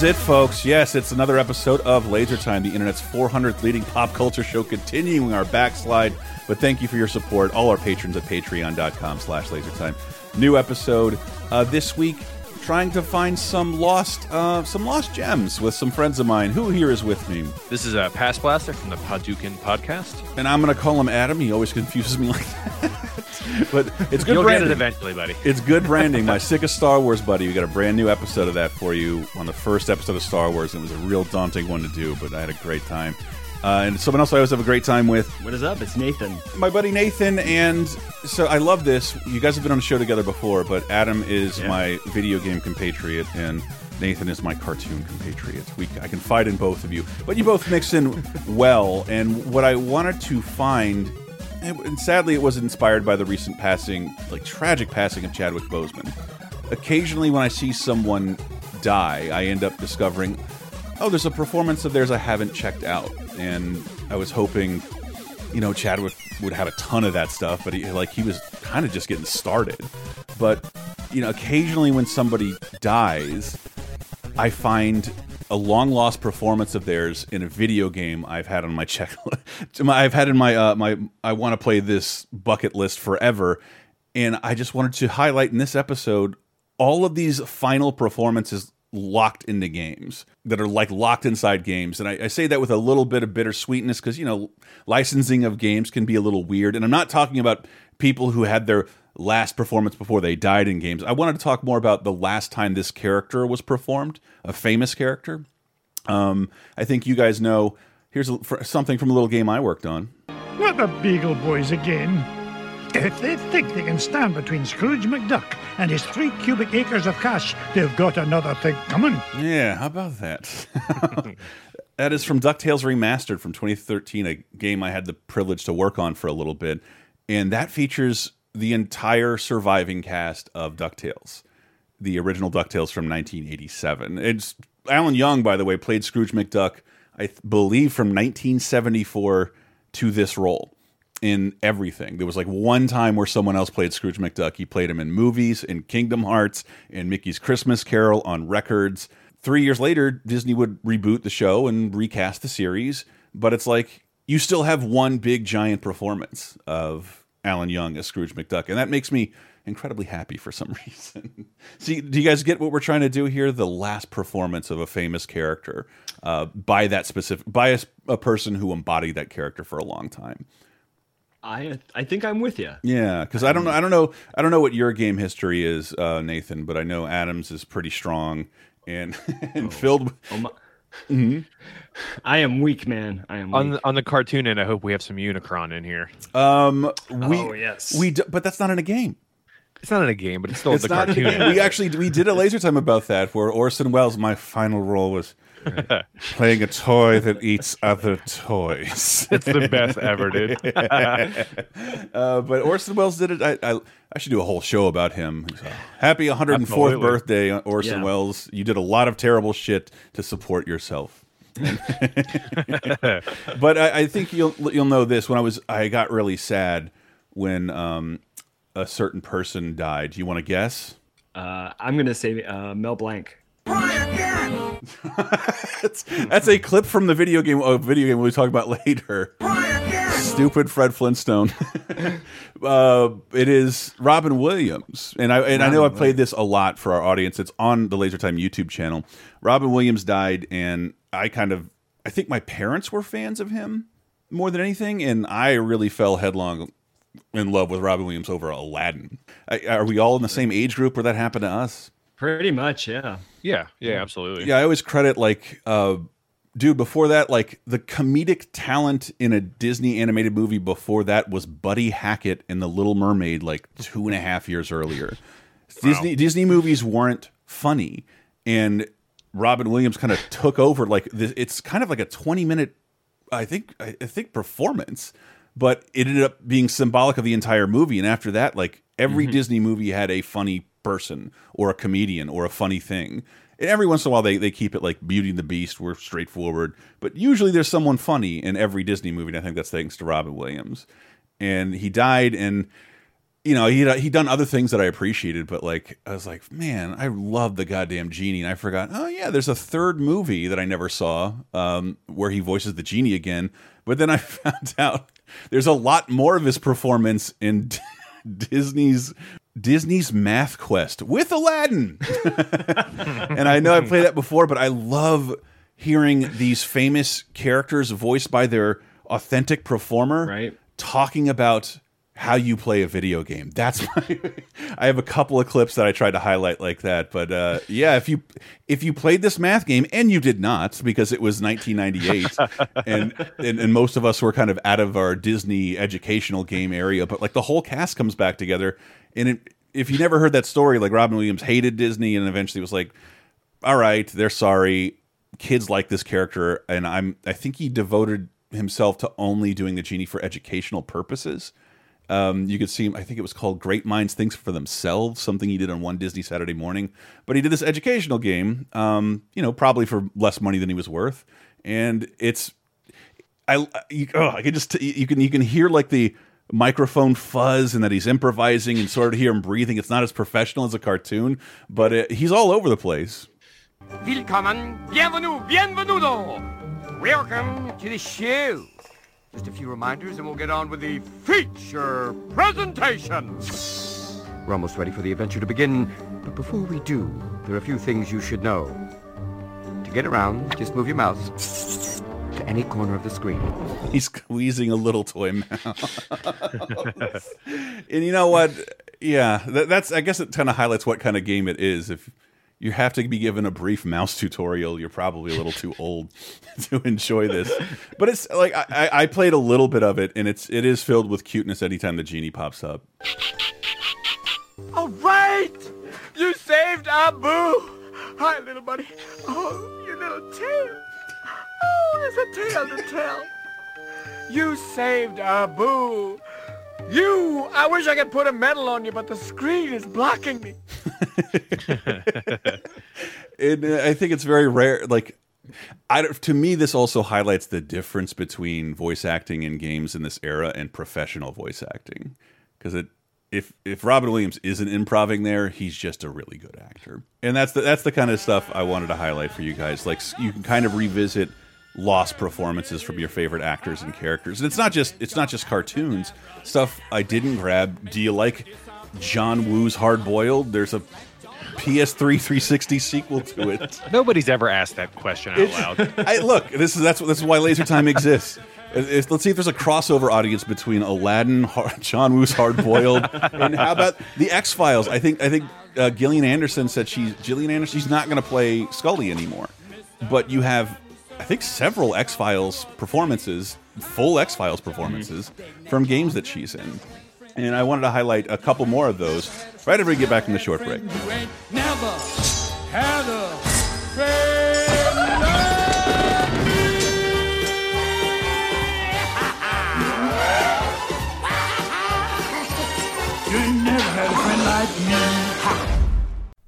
Is it, folks. Yes, it's another episode of Laser Time, the internet's 400th leading pop culture show, continuing our backslide. But thank you for your support, all our patrons at patreon.com slash lasertime. New episode uh, this week, trying to find some lost uh, some lost gems with some friends of mine. Who here is with me? This is uh, Pass Blaster from the Padukin podcast. And I'm going to call him Adam. He always confuses me like that. but it's good You'll branding. get it eventually, buddy. It's good branding. My sickest Star Wars buddy. We got a brand new episode of that for you on the first episode of Star Wars. It was a real daunting one to do, but I had a great time. Uh, and someone else I always have a great time with, What is up? It's Nathan. my buddy Nathan. And so I love this. You guys have been on a show together before, but Adam is Yeah. my video game compatriot, and Nathan is my cartoon compatriot. We, I can fight in both of you, but you both mix in well. And what I wanted to find, and and sadly, it was inspired by the recent passing, like tragic passing of Chadwick Boseman. Occasionally, when I see someone die, I end up discovering, oh, there's a performance of theirs I haven't checked out, and I was hoping you know, Chadwick would have a ton of that stuff, but he like he was kind of just getting started. But you know, occasionally when somebody dies, I find a long lost performance of theirs in a video game I've had on my checklist. I've had in my uh, my I want to play this bucket list forever, and I just wanted to highlight in this episode all of these final performances locked into games that are like locked inside games and I, I say that with a little bit of bittersweetness because you know licensing of games can be a little weird and i'm not talking about people who had their last performance before they died in games i wanted to talk more about the last time this character was performed a famous character um, i think you guys know here's a, for, something from a little game i worked on Not the Beagle Boys again. If they think they can stand between Scrooge McDuck and his three cubic acres of cash, they've got another thing coming. Yeah, how about that? that is from DuckTales Remastered from 2013, a game I had the privilege to work on for a little bit. And that features the entire surviving cast of DuckTales, the original DuckTales from 1987. It's Alan Young, by the way, played Scrooge McDuck, I believe, from 1974 to this role in everything. There was like one time where someone else played Scrooge McDuck. He played him in movies, in Kingdom Hearts, in Mickey's Christmas Carol, on records. Three years later, Disney would reboot the show and recast the series. But it's like you still have one big giant performance of Alan Young as Scrooge McDuck, and that makes me incredibly happy for some reason. See, do you guys get what we're trying to do here? The last performance of a famous character uh, by that specific by a, a person who embodied that character for a long time. I I think I'm with you. Yeah, because I don't know, I don't know, I don't know what your game history is, uh, Nathan, but I know Adams is pretty strong and and filled. with- Oh my- I am weak, man. I am weak. On the, on the cartoon end, I hope we have some Unicron in here. Um, we Oh, yes. we d but that's not in a game. It's not in a game, but it's still It's the not in a cartoon. We actually we did a laser time about that where Orson Welles. My final role was playing a toy that eats other toys. it's the best ever, dude. Uh, but Orson Welles did it. I, I I should do a whole show about him. So, happy 104th Absolutely. birthday, Orson Yeah. Welles. You did a lot of terrible shit to support yourself. but I, I think you'll you'll know this. When I was, I got really sad when um, a certain person died. Do you want to guess? uh, I'm gonna say uh, Mel Blanc. That's, that's a clip from the video game. A video game we'll talk about later. Stupid Fred Flintstone. uh, it is Robin Williams, and I and I know I've played this a lot for our audience. It's on the Laser Time YouTube channel. Robin Williams died, and I kind of I think my parents were fans of him more than anything, and I really fell headlong in love with Robin Williams over Aladdin. I, are we all in the same age group where that happened to us? Pretty much, yeah. yeah, yeah, absolutely. Yeah, I always credit like uh dude before that like the comedic talent in a Disney animated movie before that was Buddy Hackett in The Little Mermaid like two and a half years earlier. Disney Disney movies weren't funny and Robin Williams kind of took over. Like this, it's kind of like a twenty minute, I think, I, I think performance, but it ended up being symbolic of the entire movie. And after that, like every Mm-hmm. Disney movie had a funny person or a comedian or a funny thing. And every once in a while, they they keep it like Beauty and the Beast, we're straightforward, but usually there's someone funny in every Disney movie. And I think that's thanks to Robin Williams. And he died, and you know, he he done other things that I appreciated, but like I was like, man, I love the goddamn genie, and I forgot. Oh yeah, there's a third movie that I never saw, um, where he voices the genie again. But then I found out there's a lot more of his performance in Disney's Disney's Math Quest with Aladdin. and I know I played that before, but I love hearing these famous characters voiced by their authentic performer Right. talking about how you play a video game. That's my I have a couple of clips that I tried to highlight like that, but uh, yeah, if you if you played this math game and you did not because it was 1998 and, and and most of us were kind of out of our Disney educational game area, but like the whole cast comes back together and it, if you never heard that story like Robin Williams hated Disney and eventually was like all right, they're sorry. Kids like this character, and I'm. I think he devoted himself to only doing the genie for educational purposes. Um, you could see him. I think it was called "Great Minds Think for Themselves," something he did on one Disney Saturday morning. But he did this educational game. Um, you know, probably for less money than he was worth, and it's. I you, oh, I can just you can you can hear like the microphone fuzz and that he's improvising and sort of hear him breathing. It's not as professional as a cartoon, but it, he's all over the place. Willkommen, bienvenue, bienvenuto. Welcome to the show. Just a few reminders and we'll get on with the feature presentation. We're almost ready for the adventure to begin, but before we do, there are a few things you should know. To get around, just move your mouse to any corner of the screen. He's squeezing a little toy mouse. and you know what? Yeah, that, that's. I guess it kind of highlights what kind of game it is. If you have to be given a brief mouse tutorial, you're probably a little too old to enjoy this. But it's like I, I I played a little bit of it, and it's it is filled with cuteness anytime the genie pops up. All right! You saved Abu! Hi, little buddy. Oh, your little tail. Oh, there's a tale to tell. You saved Abu. You! I wish I could put a medal on you, but the screen is blocking me. and uh, I think it's very rare. Like, I to me, this also highlights the difference between voice acting in games in this era and professional voice acting. Because it, if if Robin Williams isn't improvising there, he's just a really good actor. And that's the that's the kind of stuff I wanted to highlight for you guys. Like, you can kind of revisit lost performances from your favorite actors and characters. And it's not just it's not just cartoons stuff. I didn't grab. Do you like John Woo's Hard Boiled? There's a PS3 360 sequel to it. Nobody's ever asked that question out loud. I look, this is that's this is why Laser Time exists. It's- let's see if there's a crossover audience between Aladdin, John Woo's Hard Boiled, and how about the X Files? I think I think uh, Gillian Anderson said she's Gillian Anderson. She's not going to play Scully anymore, but you have I think several X Files performances, full X Files performances from games that she's in. And I wanted to highlight a couple more of those right after we get back from the short break.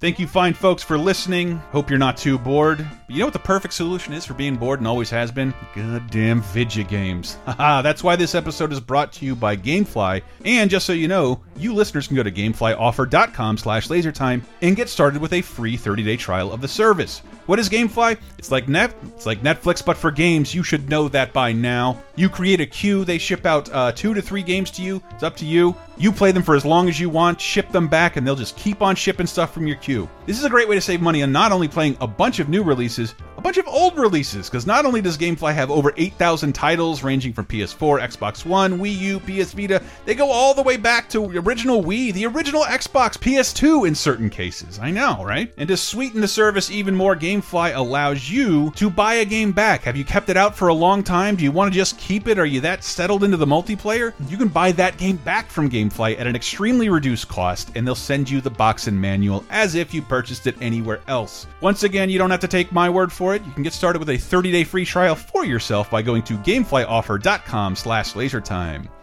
Thank you, fine folks, for listening. Hope you're not too bored. But you know what the perfect solution is for being bored and always has been? Goddamn video games. Haha, that's why this episode is brought to you by Gamefly. And just so you know, you listeners can go to gameflyoffer.com slash lasertime and get started with a free 30-day trial of the service. What is GameFly? It's like net, it's like Netflix, but for games. You should know that by now. You create a queue. They ship out uh, two to three games to you. It's up to you. You play them for as long as you want. Ship them back, and they'll just keep on shipping stuff from your queue. This is a great way to save money on not only playing a bunch of new releases, a bunch of old releases, because not only does GameFly have over 8,000 titles ranging from PS4, Xbox One, Wii U, PS Vita, they go all the way back to original Wii, the original Xbox, PS2 in certain cases. I know, right? And to sweeten the service even more, GameFly allows you to buy a game back. Have you kept it out for a long time? Do you want to just keep it? Are you that settled into the multiplayer? You can buy that game back from GameFly at an extremely reduced cost, and they'll send you the box and manual as if you purchased it anywhere else. Once again, you don't have to take my word for it. You can get started with a 30-day free trial for yourself by going to gameflyoffer.com slash lasertime.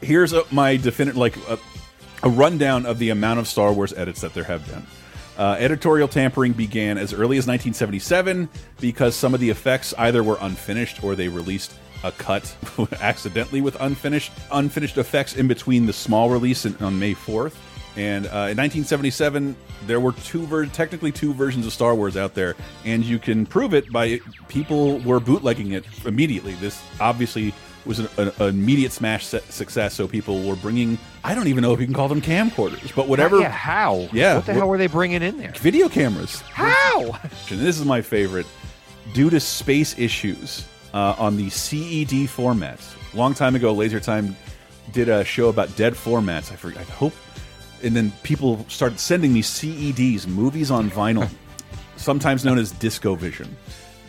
Here's a, my definite like a, a, rundown of the amount of Star Wars edits that there have been. Uh, editorial tampering began as early as 1977 because some of the effects either were unfinished or they released a cut accidentally with unfinished unfinished effects in between the small release in, on May 4th. And uh, in 1977, there were two ver technically two versions of Star Wars out there, and you can prove it by people were bootlegging it immediately. This obviously was an, an, an immediate smash success. So people were bringing, I don't even know if you can call them camcorders, but whatever. Yeah, how? Yeah. What the hell were they bringing in there? Video cameras. How? And this is my favorite. Due to space issues uh, on the CED format, long time ago, Laser Time did a show about dead formats. I forget. I hope. And then people started sending me CEDs, movies on vinyl, sometimes known as Disco Vision.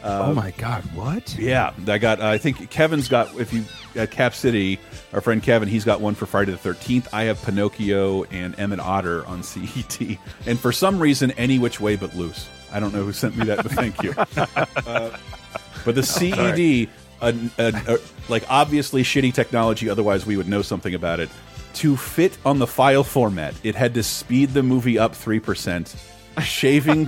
Uh, oh my God! What? Yeah, I got. Uh, I think Kevin's got. If you at Cap City, our friend Kevin, he's got one for Friday the Thirteenth. I have Pinocchio and Emmett Otter on CED, and for some reason, any which way but loose. I don't know who sent me that, but thank you. Uh, but the CED, like obviously shitty technology. Otherwise, we would know something about it. To fit on the file format, it had to speed the movie up three percent, shaving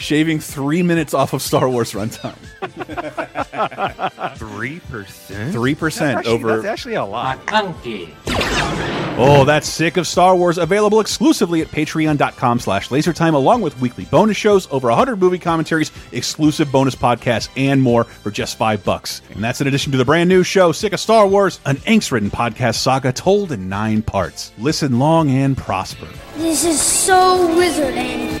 shaving three minutes off of Star Wars runtime. Three percent. Three percent over. That's actually a lot. Monkey. Oh, that's sick of Star Wars. Available exclusively at patreon.com slash lasertime, along with weekly bonus shows, over 100 movie commentaries, exclusive bonus podcasts, and more for just five bucks. And that's in addition to the brand new show, Sick of Star Wars, an angst-ridden podcast saga told in nine parts. Listen long and prosper. This is so wizarding.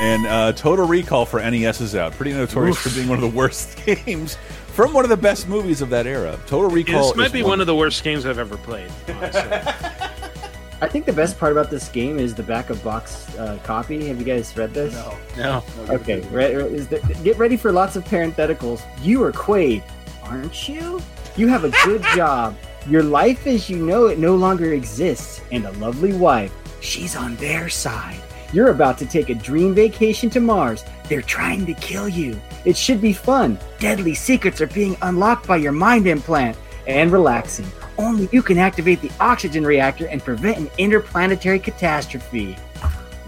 And uh, Total Recall for NES is out. Pretty notorious Oof. for being one of the worst games from one of the best movies of that era. Total Recall. This might be one, one of the worst games I've ever played. I think the best part about this game is the back of box uh, copy. Have you guys read this? No. No. Okay. Re the, get ready for lots of parentheticals. You are Quaid, aren't you? You have a good job. Your life as you know it no longer exists, and a lovely wife. She's on their side. You're about to take a dream vacation to Mars. They're trying to kill you. It should be fun. Deadly secrets are being unlocked by your mind implant. And relaxing. Only you can activate the oxygen reactor and prevent an interplanetary catastrophe.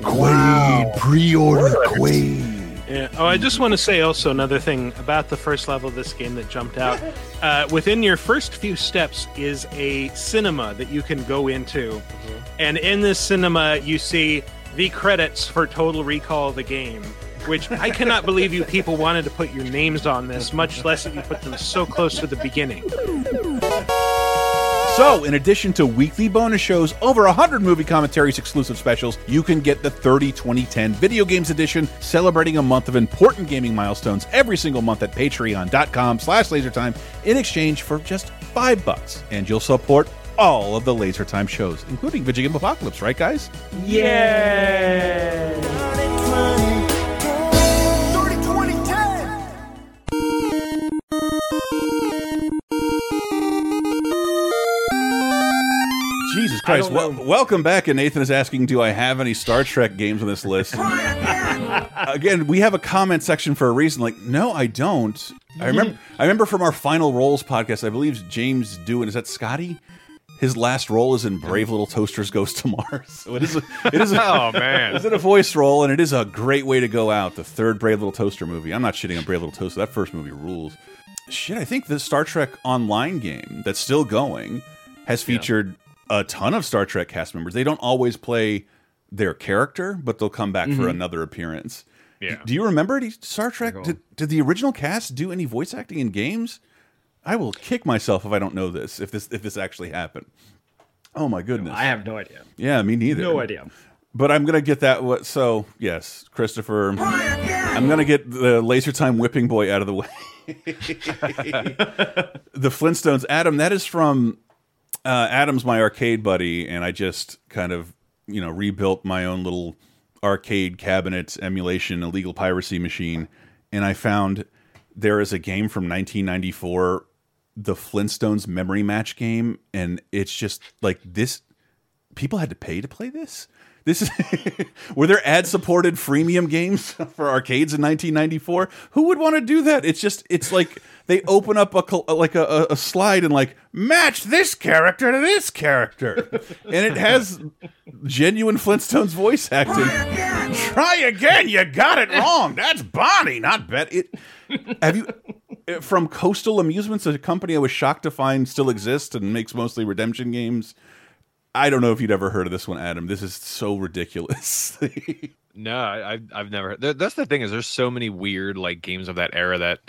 Quaid, wow. pre-order Quaid. Yeah. Oh, I just want to say also another thing about the first level of this game that jumped out. Uh, within your first few steps is a cinema that you can go into, mm-hmm. and in this cinema you see the credits for Total Recall the game, which I cannot believe you people wanted to put your names on this, much less that you put them so close to the beginning. So, in addition to weekly bonus shows, over 100 movie commentaries, exclusive specials, you can get the 30 2010 Video Games Edition, celebrating a month of important gaming milestones every single month at patreon.com slash lasertime in exchange for just five bucks. And you'll support all of the Laser Time shows, including Video Apocalypse, right, guys? Yeah. Jesus Christ. Well, welcome back. And Nathan is asking Do I have any Star Trek games on this list? Again, we have a comment section for a reason. Like, no, I don't. I remember I remember from our final roles podcast, I believe James Doohan, is that Scotty? His last role is in Brave Little Toasters Goes to Mars. So it is. A, it is. A, Oh, man. Is it a voice role? And it is a great way to go out. The third Brave Little Toaster movie. I'm not shitting on Brave Little Toaster. That first movie rules. Shit, I think the Star Trek Online game that's still going has featured a ton of Star Trek cast members. They don't always play their character, but they'll come back for Mhm. another appearance. Yeah. Do you remember any Star Trek? Did, did the original cast do any voice acting in games? I will kick myself if I don't know this. If this if this actually happened. Oh my goodness. I have no idea. Yeah, me neither. No idea. But I'm gonna get that. What? So yes, Christopher. I'm gonna get the laser time whipping boy out of the way. the Flintstones. Adam, that is from uh, Adam's my arcade buddy, and I just kind of you know rebuilt my own little arcade cabinet emulation illegal piracy machine, and I found there is a game from 1994, the Flintstones Memory Match game, and it's just like this. People had to pay to play this. This is were there ad supported freemium games for arcades in 1994? Who would want to do that? It's just it's like they open up a like a, a slide and like match this character to this character, and it has genuine Flintstones voice acting. Try again. You got it wrong. That's Bonnie, not Bet. It. Have you from Coastal Amusements, a company I was shocked to find still exists and makes mostly redemption games. I don't know if you'd ever heard of this one, Adam. This is so ridiculous. No, I, I've I've never. There, that's the thing is, there's so many weird like games of that era that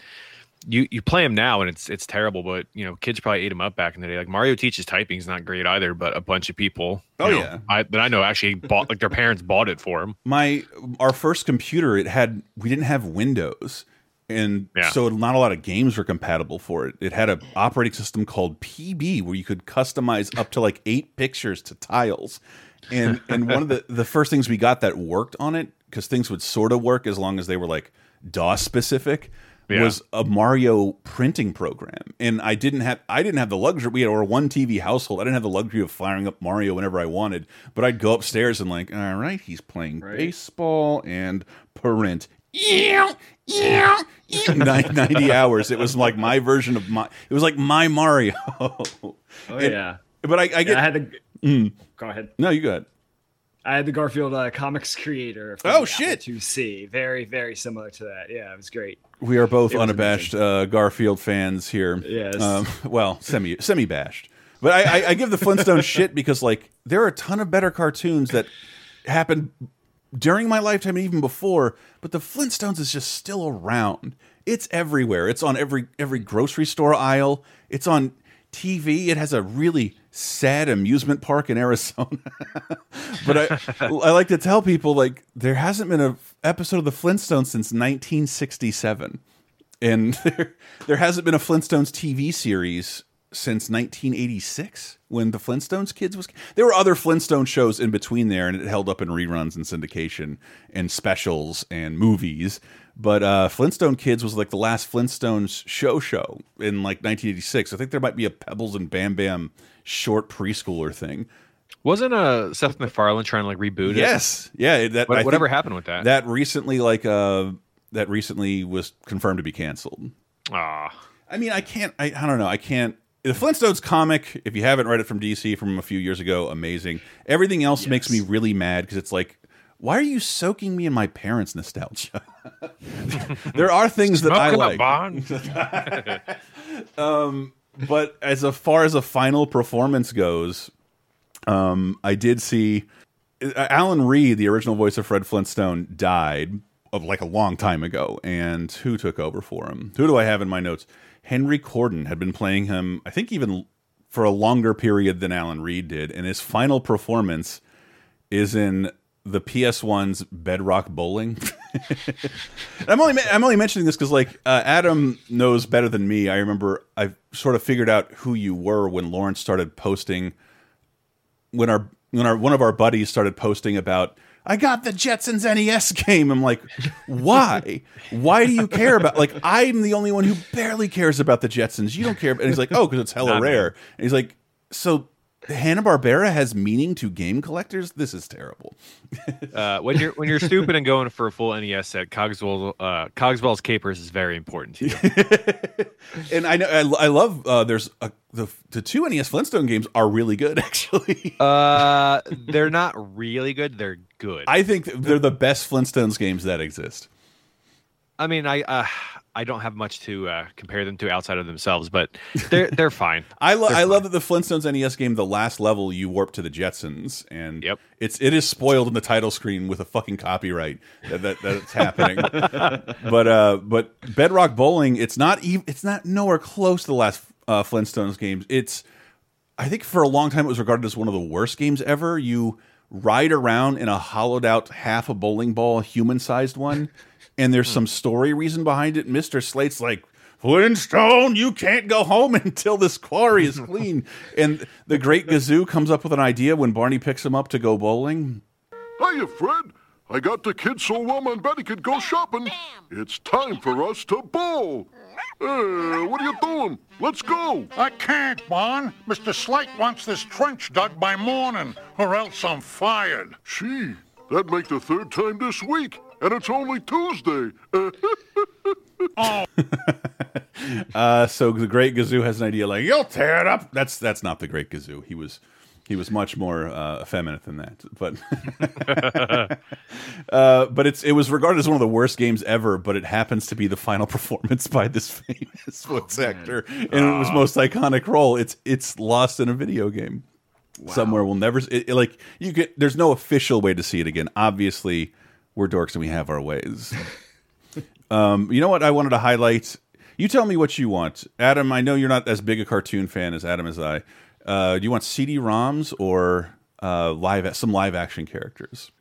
you you play them now and it's it's terrible. But you know, kids probably ate them up back in the day. Like Mario teaches typing is not great either, but a bunch of people. Oh, you know, yeah. I, that I know actually bought like their parents bought it for them. My our first computer, it had we didn't have Windows, and Yeah. so not a lot of games were compatible for it. It had an operating system called PB where you could customize up to like eight pictures to tiles, and and one of the the first things we got that worked on it because things would sort of work as long as they were like DOS specific. Yeah. Was a Mario printing program, and I didn't have I didn't have the luxury. We had or one TV household. I didn't have the luxury of firing up Mario whenever I wanted. But I'd go upstairs and like, all right, he's playing baseball and parent. Yeah, yeah, yeah. 90 hours. It was like my version of my. It was like my Mario. Oh And- yeah. But I, I Yeah, get. I had the. Mm. Go ahead. No, you go ahead. I had the Garfield uh, comics creator. Oh, shit. Apple see, Very, very similar to that. Yeah, it was great. We are both It unabashed uh, Garfield fans here. Yes. Um, well, semi semi bashed. But I, I, I give the Flintstones shit because like there are a ton of better cartoons that happened during my lifetime and even before. But the Flintstones is just still around. It's everywhere. It's on every every grocery store aisle. It's on TV. It has a really sad amusement park in Arizona. but I, I like to tell people like there hasn't been a episode of the Flintstones since 1967, and there there hasn't been a Flintstones TV series since 1986 when the Flintstones kids was. There were other Flintstone shows in between there, and it held up in reruns and syndication and specials and movies. But uh, Flintstone Kids was like the last Flintstones show show in like 1986. I think there might be a Pebbles and Bam Bam short preschooler thing. Wasn't uh Seth MacFarlane trying to like reboot it? Yes, yeah. That What- whatever happened with that? That recently, like, uh, that recently was confirmed to be canceled. Ah, I mean, I can't. I, I don't know. I can't. The Flintstones comic, if you haven't read it from DC from a few years ago, amazing. Everything else makes me really mad because it's like, why are you soaking me in my parents' nostalgia? there are things that I like. bond. um, but as a far as a final performance goes, um, I did see uh, Alan Reed, the original voice of Fred Flintstone, died of like a long time ago. And who took over for him? Who do I have in my notes? Henry Corden had been playing him, I think, even for a longer period than Alan Reed did. And his final performance is in the PS1's Bedrock Bowling. I'm only I'm only mentioning this because like uh, Adam knows better than me. I remember I sort of figured out who you were when Lawrence started posting when our when our one of our buddies started posting about I got the Jetsons NES game. I'm like, why? Why do you care about? Like, I'm the only one who barely cares about the Jetsons. You don't care. And he's like, oh, because it's hella Not me. rare. And he's like, so Hanna Barbera has meaning to game collectors. This is terrible. Uh, when you're when you're stupid and going for a full NES set, Cogswell uh, Cogswell's Capers is very important to you. and I know I, I love uh, there's a, the the two NES Flintstone games are really good actually. uh, they're not really good. They're good. I think they're the best Flintstones games that exist. I mean, I uh, I don't have much to uh, compare them to outside of themselves, but they're they're fine. I love They're I love that the Flintstones NES game, the last level, you warp to the Jetsons, and Yep. it's it is spoiled in the title screen with a fucking copyright that, that that's happening. but uh, but Bedrock Bowling, it's not even it's not nowhere close to the last uh, Flintstones games. It's I think for a long time it was regarded as one of the worst games ever. You ride around in a hollowed out half a bowling ball, human sized one, and there's hmm. some story reason behind it. Mister Slate's like. Flintstone, you can't go home until this quarry is clean. and the great Gazoo comes up with an idea when Barney picks him up to go bowling. Hiya, Fred. I got the kids so Wilma and Betty could go shopping. It's time for us to bowl. Hey, what are you doing? Let's go. I can't, Bon. Mr. Slate wants this trench dug by morning, or else I'm fired. Gee, that'd make the third time this week, and it's only Tuesday. oh. Uh, so the Great Gazoo has an idea like you'll tear it up. That's that's not the Great Gazoo. He was he was much more uh, effeminate than that. But uh, but it's it was regarded as one of the worst games ever. But it happens to be the final performance by this famous voice actor, and it was most iconic role. It's it's lost in a video game somewhere. We'll never it, it, like you could. There's no official way to see it again. Obviously, we're dorks and we have our ways. Um, you know what I wanted to highlight? You tell me what you want, Adam. I know you're not as big a cartoon fan as Adam as I. Uh, do you want CD-ROMs or uh, live some live action characters?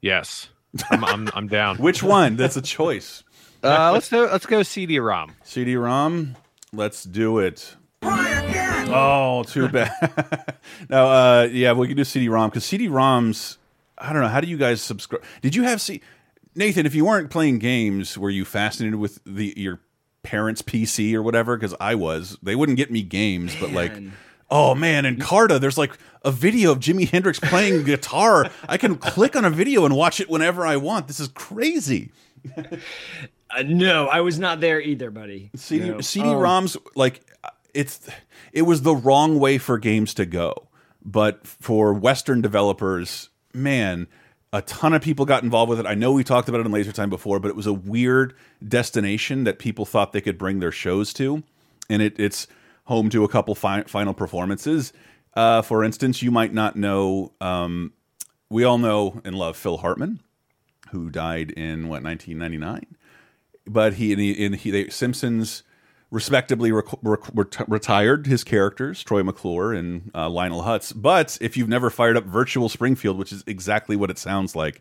Yes, I'm I'm, I'm down. Which one? That's a choice. Uh, let's go. Let's go CD-ROM. CD-ROM. Let's do it. Oh, too bad. no, uh, yeah, we can do CD-ROM because CD-ROMs. I don't know. How do you guys subscribe? Did you have C? Nathan, if you weren't playing games, were you fascinated with the your parents' PC or whatever? Because I was. They wouldn't get me games, but like, oh man, Encarta, there's like a video of Jimi Hendrix playing guitar. I can click on a video and watch it whenever I want. This is crazy. Uh, no, I was not there either, buddy. CD, No. CD-ROMs, like it's it was the wrong way for games to go, but for Western developers, man, a ton of people got involved with it. I know we talked about it in Laser Time before, but it was a weird destination that people thought they could bring their shows to, and it, it's home to a couple fi final performances. Uh, for instance, you might not know. Um, we all know and love Phil Hartman, who died in what 1999 but he and he, and he they, Simpsons respectably retired his characters, Troy McClure and uh, Lionel Hutz. But if you've never fired up Virtual Springfield, which is exactly what it sounds like,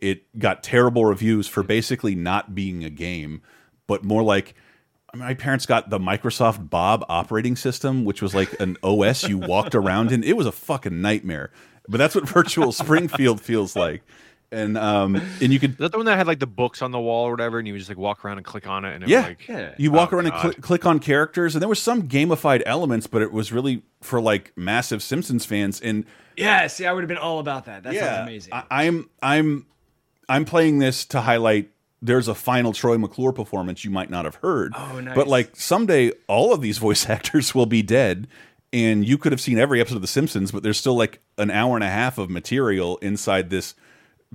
it got terrible reviews for basically not being a game, but more like. My parents got the Microsoft Bob operating system, which was like an OS you walked around in. It was a fucking nightmare. But that's what Virtual Springfield feels like. And um and you could Is that the one that had like the books on the wall or whatever, and you would just like walk around and click on it, and it yeah. was like, You walk Oh, around and cl click on characters, and there was some gamified elements, but it was really for like massive Simpsons fans. And Yeah, see, I would have been all about that. That yeah, sounds amazing. I, I'm I'm I'm playing this to highlight. There's a final Troy McClure performance you might not have heard. Oh, nice. But like someday, all of these voice actors will be dead, and you could have seen every episode of The Simpsons, but there's still like an hour and a half of material inside this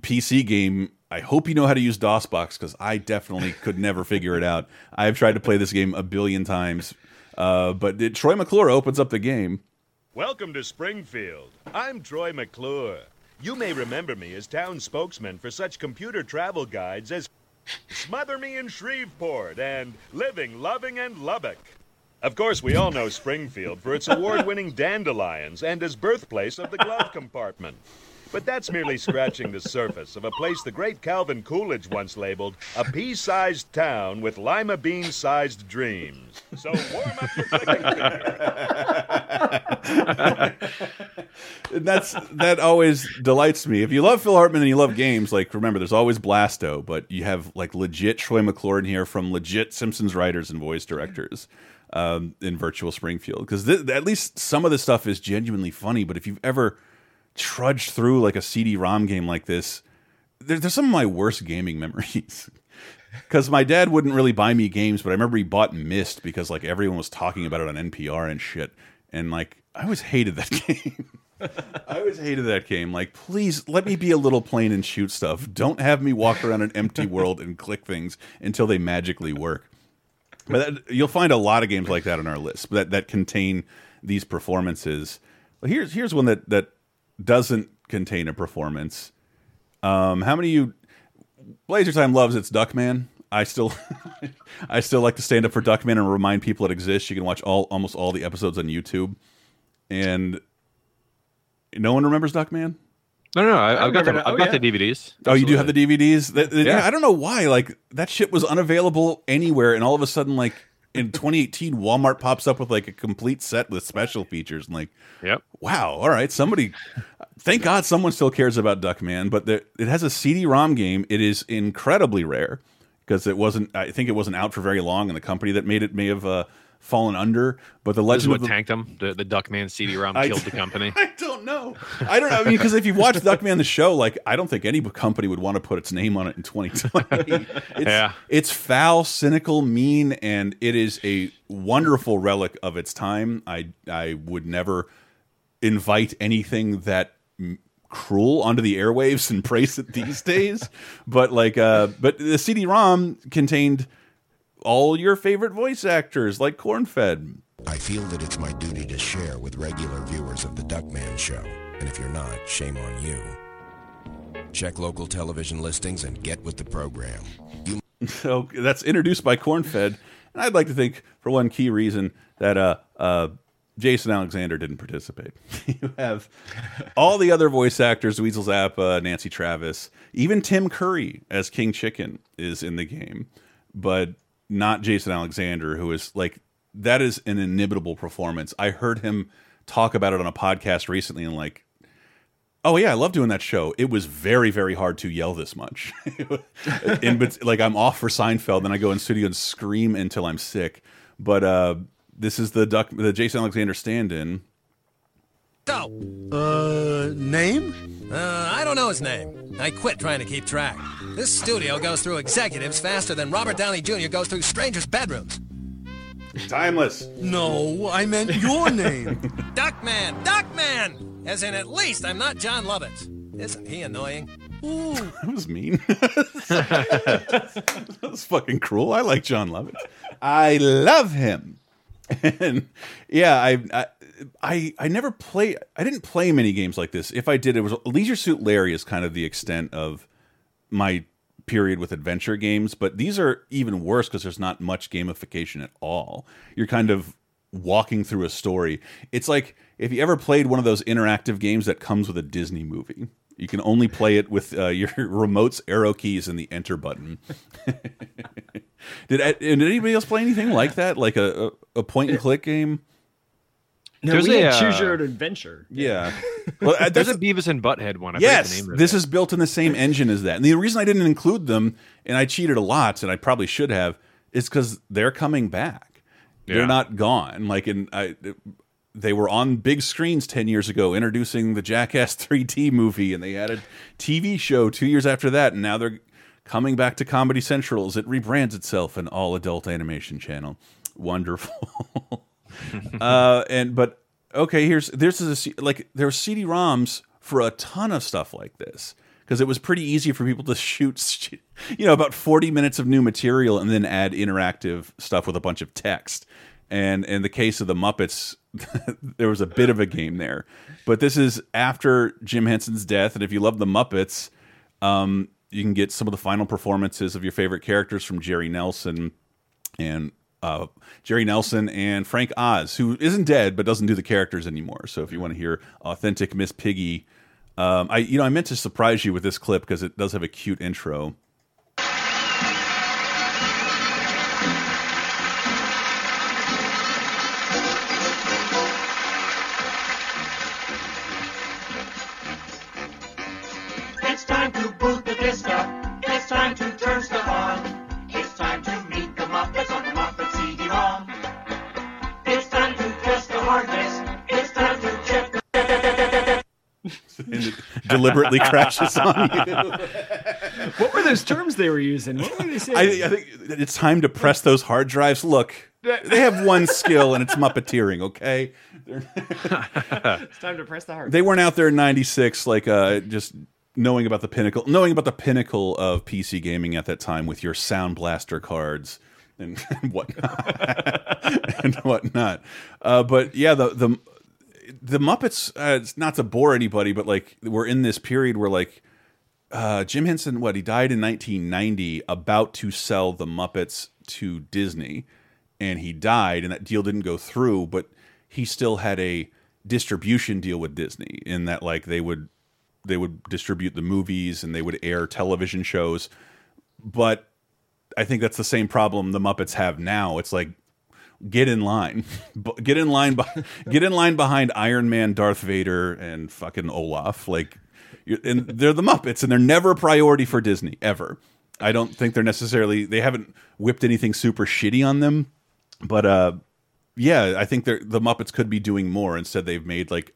PC game. I hope you know how to use DOSBox because I definitely could never figure it out. I've tried to play this game a billion times, uh, but it, Troy McClure opens up the game. Welcome to Springfield. I'm Troy McClure. You may remember me as town spokesman for such computer travel guides as Smother Me in Shreveport and Living, Loving, and Lubbock. Of course, we all know Springfield for its award winning dandelions and as birthplace of the glove compartment. But that's merely scratching the surface of a place the great Calvin Coolidge once labeled a pea sized town with lima bean sized dreams. So warm up your And that's that always delights me. If you love Phil Hartman and you love games, like remember, there's always Blasto, but you have like legit Troy McClure in here from legit Simpsons writers and voice directors um, in Virtual Springfield. Because at least some of the stuff is genuinely funny. But if you've ever trudged through like a CD-ROM game like this, there, there's some of my worst gaming memories. Because my dad wouldn't really buy me games, but I remember he bought Myst because like everyone was talking about it on NPR and shit. And like I always hated that game. I always hated that game. Like, please let me be a little plane and shoot stuff. Don't have me walk around an empty world and click things until they magically work. But that, you'll find a lot of games like that on our list that that contain these performances. Here's here's one that that doesn't contain a performance. Um, how many of you Laser Time loves its Duckman? I still I still like to stand up for Duckman and remind people it exists. You can watch all almost all the episodes on YouTube. And no one remembers Duckman? No, no, no. I, I I've got the, I've that. got Oh, the DVDs. Oh, you do have the DVDs? That, that- Yeah. I don't know why. Like that shit was unavailable anywhere, and all of a sudden, like in 2018, Walmart pops up with like a complete set with special features. And like, Yep. wow, all right, somebody. Thank God someone still cares about Duckman, but there, it has a CD-ROM game. It is incredibly rare because it wasn't. I think it wasn't out for very long, and the company that made it may have uh, fallen under. But the Legend what of the tanked them. The, the Duckman CD-ROM I- killed the company. I don't know. I don't know. I mean, because if you watch Duckman the show, like I don't think any company would want to put its name on it in 2020. It's, Yeah. it's foul, cynical, mean, and it is a wonderful relic of its time. I I would never invite anything that cruel onto the airwaves and praise it these days. But like, uh, but the CD-ROM contained all your favorite voice actors, like Cornfed. I feel that it's my duty to share with regular viewers of the Duckman Show, and if you're not, shame on you. Check local television listings and get with the program. You So that's introduced by Cornfed, and I'd like to think for one key reason that uh, uh, Jason Alexander didn't participate. you have all the other voice actors: Dweezil Zappa, Nancy Travis, even Tim Curry as King Chicken is in the game, but not Jason Alexander, who is like that is an inimitable performance. I heard him talk about it on a podcast recently, and like Oh yeah, I love doing that show. It was very, very hard to yell this much. in, bet- like I'm off for Seinfeld, then I go in studio and scream until I'm sick. But uh, this is the duck, the Jason Alexander stand-in. Go. Uh, name? Uh, I don't know his name. I quit trying to keep track. This studio goes through executives faster than Robert Downey Jr. goes through strangers' bedrooms. Timeless. No, I meant your name. Duckman! Duckman! As in, at least I'm not Jon Lovitz. Isn't he annoying? Ooh. That was mean. that was fucking cruel. I like Jon Lovitz. I love him. And yeah, I, I I I never play. I didn't play many games like this. If I did, it was Leisure Suit Larry is kind of the extent of my period with adventure games. But these are even worse because there's not much gamification at all. You're kind of walking through a story. It's like if you ever played one of those interactive games that comes with a Disney movie. You can only play it with uh, your remote's arrow keys and the enter button. did, did anybody else play anything like that, like a, a, a point and click game? No, There's a, choose uh, your own adventure. Yeah. Well, uh, There's a Beavis and Butthead one. I yes, the name of this is built in the same engine as that. And the reason I didn't include them, and I cheated a lot, and I probably should have, is because they're coming back. Yeah. They're not gone. Like in, I, they were on big screens ten years ago, introducing the Jackass 3D movie, and they had a TV show two years after that, and now they're coming back to Comedy Central as it rebrands itself an all-adult animation channel. Wonderful. uh, and but okay, here's this is a like there were CD-ROMs for a ton of stuff like this because it was pretty easy for people to shoot, you know, about forty minutes of new material and then add interactive stuff with a bunch of text. And in the case of the Muppets, there was a bit of a game there, but this is after Jim Henson's death, and if you love the Muppets, um, you can get some of the final performances of your favorite characters from Jerry Nelson and uh, Jerry Nelson and Frank Oz, who isn't dead but doesn't do the characters anymore. So if you want to hear authentic Miss Piggy, um, I you know I meant to surprise you with this clip because it does have a cute intro. Deliberately crashes on you. What were those terms they were using? What were they saying? I, I think it's time to press those hard drives. Look, they have one skill, and it's Muppeteering. Okay, it's time to press the heart. they weren't out there in '96 like uh, just knowing about the pinnacle, knowing about the pinnacle of PC gaming at that time with your Sound Blaster cards and, and whatnot and whatnot. Uh, but yeah, the the the Muppets. Uh, it's not to bore anybody, but like we're in this period where like uh, Jim Henson, what he died in 1990, about to sell the Muppets to Disney, and he died, and that deal didn't go through. But he still had a distribution deal with Disney in that like they would they would distribute the movies and they would air television shows. But I think that's the same problem the Muppets have now. It's like get in line, get in line, get in line behind Iron Man, Darth Vader, and fucking Olaf. Like, you're, and they're the Muppets, and they're never a priority for Disney ever. I don't think they're necessarily. They haven't whipped anything super shitty on them, but uh, yeah, I think they're the Muppets could be doing more. Instead, they've made like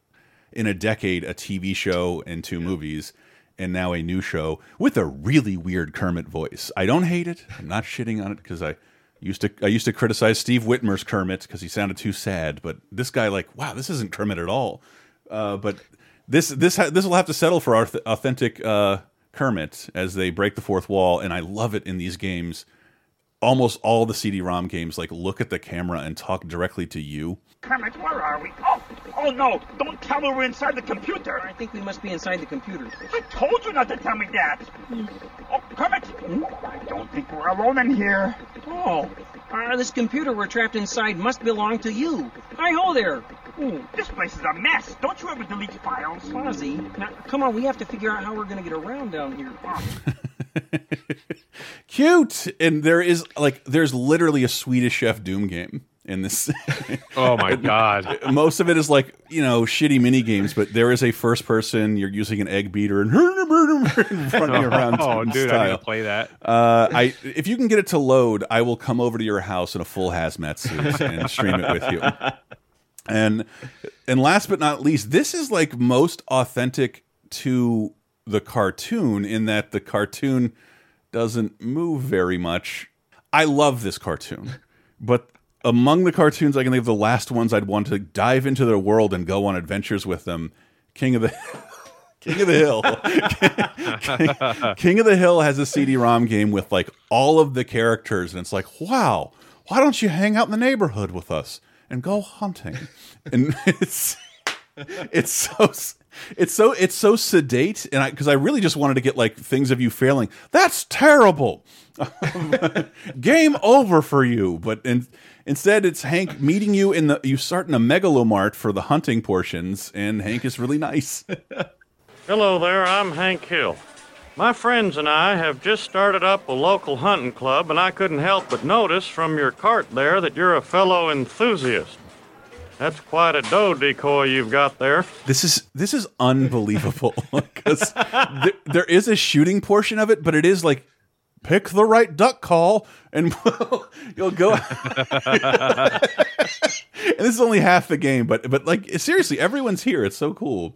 in a decade a TV show and two movies. And now a new show with a really weird Kermit voice. I don't hate it. I'm not shitting on it because I used to I used to criticize Steve Whitmire's Kermit because he sounded too sad. But this guy, like, wow, this isn't Kermit at all. Uh, but this this this will have to settle for our authentic uh, Kermit as they break the fourth wall, and I love it in these games. Almost all the CD-ROM games like look at the camera and talk directly to you. Kermit, where are we? Oh, oh no! Don't tell me we're inside the computer. I think we must be inside the computer. I told you not to tell me that. Oh, Kermit, I don't think we're alone in here. Oh, uh, this computer we're trapped inside must belong to you. Hi ho there. Ooh, this place is a mess. Don't you ever delete files? Fozzie, now come on, we have to figure out how we're going to get around down here. Cute, and there is like there's literally a Swedish Chef Doom game in this. Oh my god! Most of it is like you know shitty mini games, but there is a first person. You're using an egg beater and running around. Oh, dude, I style. need to play that. Uh, I if you can get it to load, I will come over to your house in a full hazmat suit and stream it with you. And and last but not least, this is like most authentic to the cartoon in that the cartoon doesn't move very much. I love this cartoon, but among the cartoons I can think of the last ones I'd want to dive into their world and go on adventures with them. King of the King of the Hill. King, King of the Hill has a CD-ROM game with like all of the characters, and it's like, wow, why don't you hang out in the neighborhood with us and go hunting? And it's it's so it's so it's so sedate, and I because I really just wanted to get like things of you failing. That's terrible. Game over for you. But in, instead, it's Hank meeting you in the you start in a megalomart for the hunting portions, and Hank is really nice. Hello there, I'm Hank Hill. My friends and I have just started up a local hunting club, and I couldn't help but notice from your cart there that you're a fellow enthusiast. That's quite a doe decoy you've got there. This is this is unbelievable because there, there is a shooting portion of it, but it is like pick the right duck call and you'll go. and this is only half the game, but but like seriously, everyone's here. It's so cool.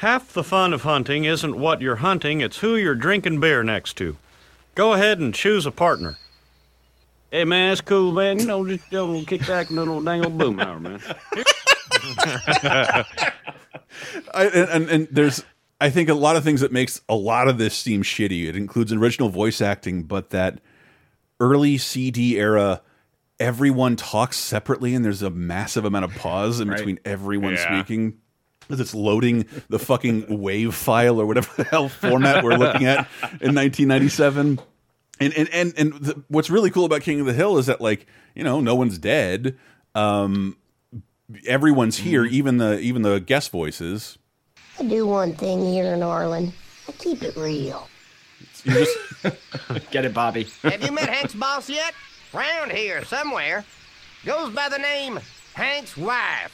Half the fun of hunting isn't what you're hunting, it's who you're drinking beer next to. Go ahead and choose a partner. Hey man, it's cool, man. You know, just don't kick back and little dangle old boomhauer, man. I, and, and and there's I think a lot of things that makes a lot of this seem shitty. It includes original voice acting, but that early CD era, everyone talks separately, and there's a massive amount of pause in Right. between everyone Yeah. speaking. Because it's loading the fucking wave file or whatever the hell format we're looking at in 1997. And and and and the, what's really cool about King of the Hill is that like you know no one's dead. Um, everyone's here, even the even the guest voices. I do one thing here in Arlen. I keep it real. Just Get it, Bobby. Have you met Hank's boss yet? Round here, somewhere. Goes by the name Hank's wife.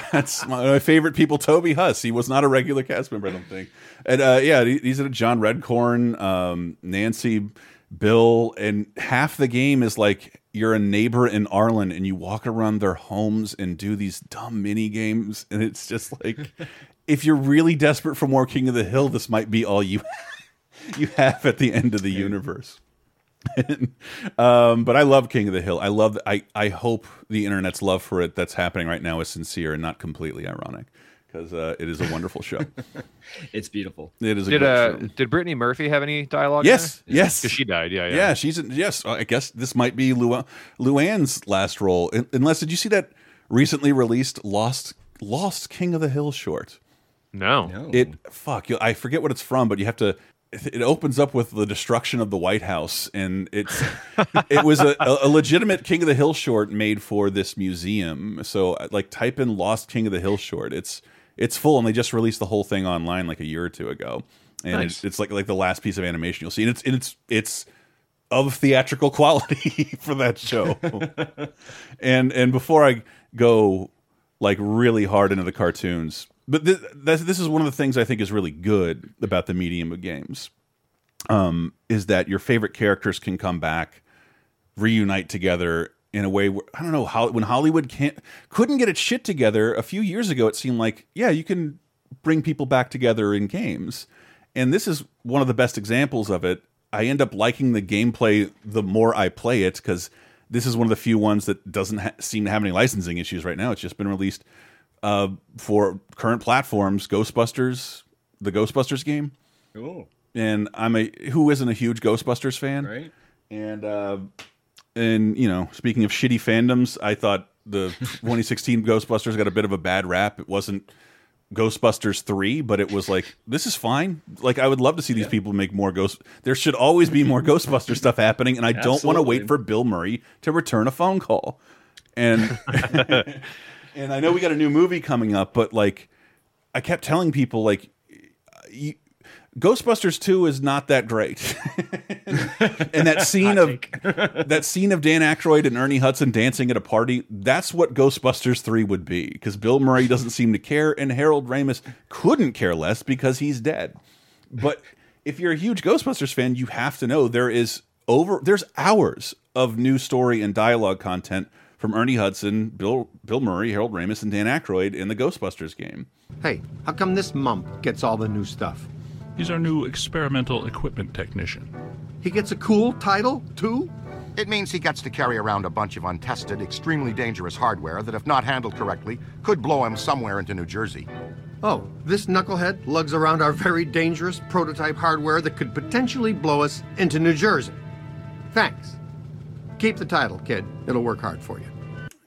That's my, my favorite people. Toby Huss. He was not a regular cast member, I don't think. And uh, yeah, these are in John Redcorn, um, Nancy, Bill, and half the game is like you're a neighbor in Arlen and you walk around their homes and do these dumb mini games, and it's just like, if you're really desperate for more King of the Hill, this might be all you you have at the end of the universe. um, but I love King of the Hill. I love. I I hope the internet's love for it that's happening right now is sincere and not completely ironic, because uh, it is a wonderful show. it's beautiful. It is a Did great uh show. did Brittany Murphy have any dialogue? Yes, yes, because she died. Yeah, yeah. Yeah, she's in, yes. I guess this might be Lu Luann's last role. Unless did you see that recently released Lost Lost King of the Hill short? No, It fuck. you- I forget what it's from, but you have to. It opens up with the destruction of the White House, and it's it was a, a legitimate King of the Hill short made for this museum. So uh, like, type in Lost King of the Hill short. It's it's full, and they just released the whole thing online like a year or two ago, and Nice. it's, it's like like the last piece of animation you'll see, and it's and it's it's of theatrical quality for that show. and and before I go like really hard into the cartoons, but th this, is one of the things I think is really good about the medium of games, um, is that your favorite characters can come back, reunite together in a way where I don't know how when Hollywood can't couldn't get its shit together a few years ago. It seemed like yeah, you can bring people back together in games, and this is one of the best examples of it. I end up liking the gameplay the more I play it because this is one of the few ones that doesn't seem to have any licensing issues right now. It's just been released uh, for current platforms. Ghostbusters, the Ghostbusters game, Cool. and I'm a who isn't a huge Ghostbusters fan, Right. And uh, and you know, speaking of shitty fandoms, I thought the 2016 Ghostbusters got a bit of a bad rap. It wasn't Ghostbusters 3, but it was like this is fine. Like I would love to see these people make more ghost. There should always be more Ghostbuster stuff happening, and I don't want to wait for Bill Murray to return a phone call. And and I know we got a new movie coming up, but like I kept telling people like you, Ghostbusters 2 is not that great. and that scene of that scene of Dan Aykroyd and Ernie Hudson dancing at a party, that's what Ghostbusters 3 would be because Bill Murray doesn't seem to care and Harold Ramis couldn't care less because he's dead. But if you're a huge Ghostbusters fan, you have to know there is over there's hours of new story and dialogue content from Ernie Hudson, Bill Bill Murray, Harold Ramis, and Dan Aykroyd in the Ghostbusters game. Hey, how come this mump gets all the new stuff? He's our new experimental equipment technician. He gets a cool title, too? It means he gets to carry around a bunch of untested, extremely dangerous hardware that, if not handled correctly, could blow him somewhere into New Jersey. Oh, this knucklehead lugs around our very dangerous prototype hardware that could potentially blow us into New Jersey. Thanks. Keep the title, kid. It'll work hard for you.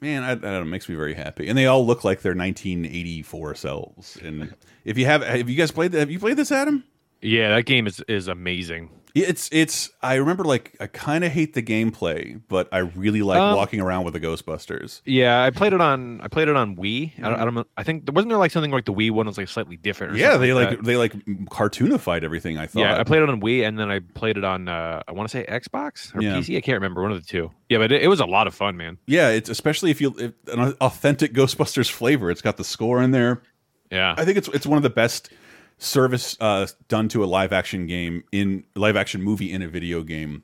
Man, I, I don't know, it makes me very happy, and they all look like their 1984 selves. And if you have, have you guys played? Have you played this, Adam? Yeah, that game is is amazing. It's it's. I remember like I kind of hate the gameplay, but I really like Um, walking around with the Ghostbusters. Yeah, I played it on I played it on Wii. I, don't, I don't know. I think wasn't there like something like the Wii one was like slightly different. Or Yeah, they like that? they like cartoonified everything. I thought. Yeah, I played it on Wii and then I played it on uh, I want to say Xbox or Yeah. PC. I can't remember one of the two. Yeah, but it, it was a lot of fun, man. Yeah, it's especially if you if, an authentic Ghostbusters flavor. It's got the score in there. Yeah, I think it's it's one of the best service uh, done to a live action game in live action movie in a video game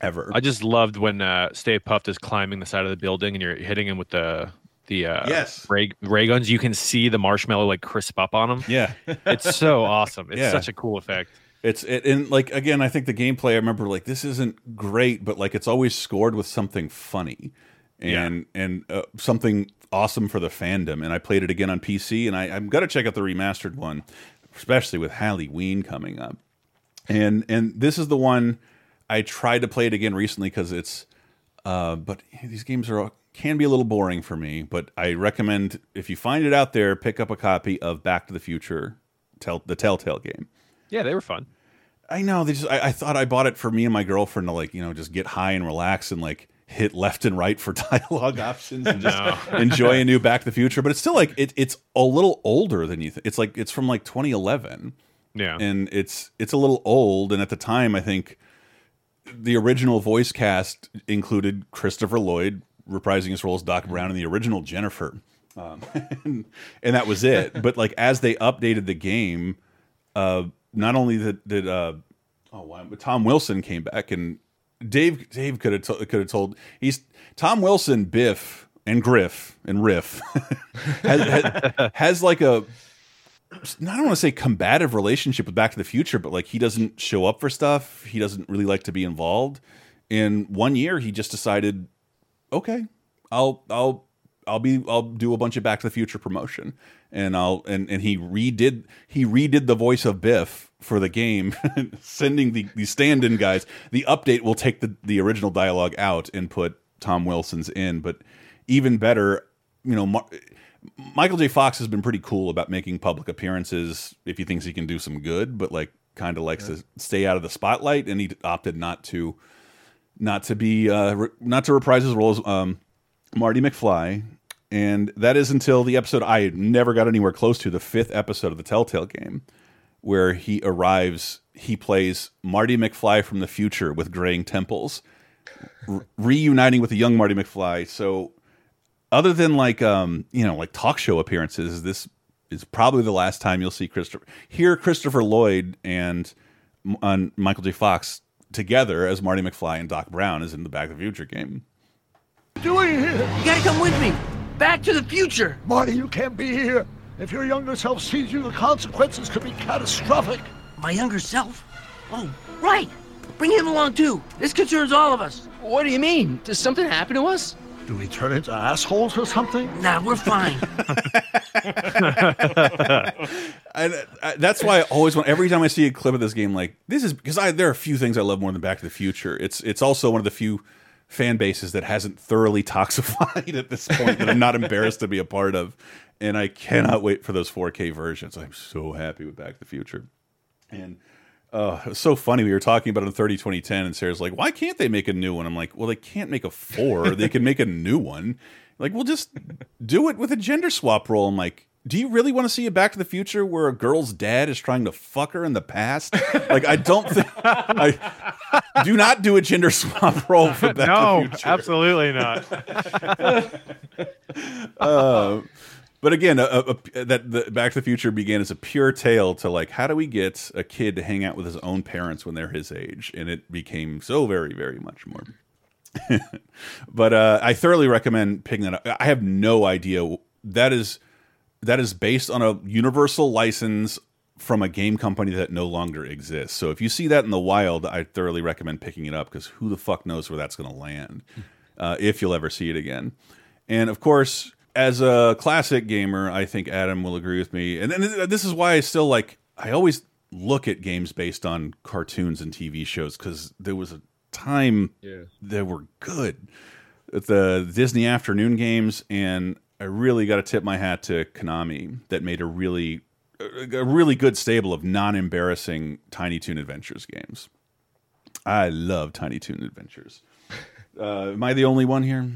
ever. I just loved when uh, Stay Puft is climbing the side of the building and you're hitting him with the the uh, Yes. ray, ray guns. You can see the marshmallow like crisp up on him. Yeah, it's so awesome. It's Yeah. such a cool effect. It's it, and like again, I think the gameplay. I remember like this isn't great, but like it's always scored with something funny and and uh, something awesome for the fandom. And I played it again on PC, and I, I'm gonna check out the remastered one, especially with Halloween coming up. And and this is the one I tried to play it again recently because it's, uh, but these games are can be a little boring for me. But I recommend if you find it out there, pick up a copy of Back to the Future, tell the Telltale game. Yeah, they were fun. I know. They just. I, I thought I bought it for me and my girlfriend to like, you know, just get high and relax and like hit left and right for dialogue options and just No. enjoy a new Back to the Future. But it's still like it, it's a little older than you think. It's like it's from like 2011. Yeah. and it's it's a little old. And at the time, I think the original voice cast included Christopher Lloyd reprising his role as Doc Brown and the original Jennifer. Um, and, and that was it. But like as they updated the game, uh, not only did, did uh, oh wow, but Tom Wilson came back and Dave Dave could have could have told he's Tom Wilson, Biff, and Griff and Riff has, has, has like a I don't want to say combative relationship with Back to the Future, but like he doesn't show up for stuff. He doesn't really like to be involved. In one year, he just decided, okay, I'll I'll I'll be I'll do a bunch of Back to the Future promotion, and I'll and and he redid he redid the voice of Biff for the game, sending the the stand-in guys. The update will take the the original dialogue out and put Tom Wilson's in, but even better, you know. Mar Michael J. Fox has been pretty cool about making public appearances if he thinks he can do some good, but like kind of likes yeah. to stay out of the spotlight, and he opted not to, not to be, uh, not to reprise his role as um, Marty McFly, and that is until the episode I never got anywhere close to, the fifth episode of the Telltale game, where he arrives. He plays Marty McFly from the future with graying temples, re reuniting with a young Marty McFly. So other than like um you know like talk show appearances this is probably the last time you'll see christopher hear christopher lloyd and on michael j fox together as marty mcfly and doc brown is in the back to the future game doing here you gotta come with me back to the future marty you can't be here if your younger self sees you the consequences could be catastrophic my younger self oh right bring him along too this concerns all of us what do you mean does something happen to us do we turn into assholes or something? Nah, we're fine. and uh, that's why I always want. Every time I see a clip of this game, like this is because I there are a few things I love more than Back to the Future. It's it's also one of the few fan bases that hasn't thoroughly toxified at this point that I'm not embarrassed to be a part of, and I cannot wait for those 4K versions. I'm so happy with Back to the Future, and uh, it was so funny. We were talking about it in 30 2010, and Sarah's like, why can't they make a new one? I'm like, well, they can't make a four. they can make a new one. Like, we'll just do it with a gender swap role. I'm like, do you really want to see a Back to the Future where a girl's dad is trying to fuck her in the past? Like, I don't think I do not do a gender swap role for Back no, to the Future. No, absolutely not. uh, but again, a, a, a, that the Back to the Future began as a pure tale to like, how do we get a kid to hang out with his own parents when they're his age? And it became so very, very much more. but uh, I thoroughly recommend picking that up. I have no idea that is that is based on a universal license from a game company that no longer exists. So if you see that in the wild, I thoroughly recommend picking it up because who the fuck knows where that's going to land, uh, if you'll ever see it again. And of course, as a classic gamer, I think Adam will agree with me. And, and this is why I still like, I always look at games based on cartoons and TV shows because there was a time yeah. that were good. The Disney afternoon games, and I really got to tip my hat to Konami that made a really, a really good stable of non-embarrassing Tiny Toon Adventures games. I love Tiny Toon Adventures. Uh, am I the only one here?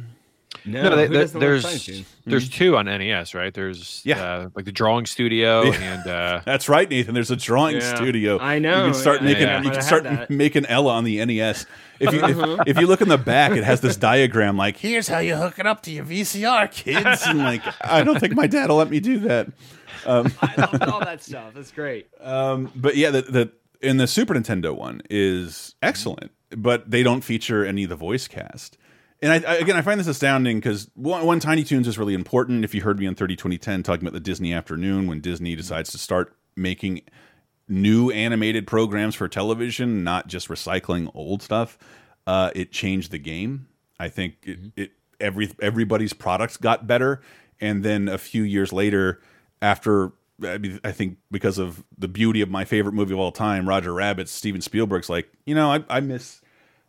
No, no they, they, doesn't there's Tiny Toon? there's two on NES, right? There's Yeah. uh, like the Drawing Studio and uh, That's right, Nathan. There's a drawing Yeah. studio. I know, You can start yeah. making. Yeah. You can start making Ella on the NES. If you if, if you look in the back, it has this diagram like, "Here's how you hook it up to your VCR, kids." And like, I don't think my dad will let me do that. Um, I love all that stuff. That's great. um, but yeah, the, the in the Super Nintendo one is excellent, but they don't feature any of the voice cast. And I, I, again, I find this astounding because one, one, Tiny Toons is really important. If you heard me on 30 2010 talking about the Disney afternoon, when Disney decides to start making new animated programs for television, not just recycling old stuff, uh, it changed the game. I think it, it every everybody's products got better, and then a few years later, after I, mean, I think because of the beauty of my favorite movie of all time, Roger Rabbit, Steven Spielberg's like, you know, I, I miss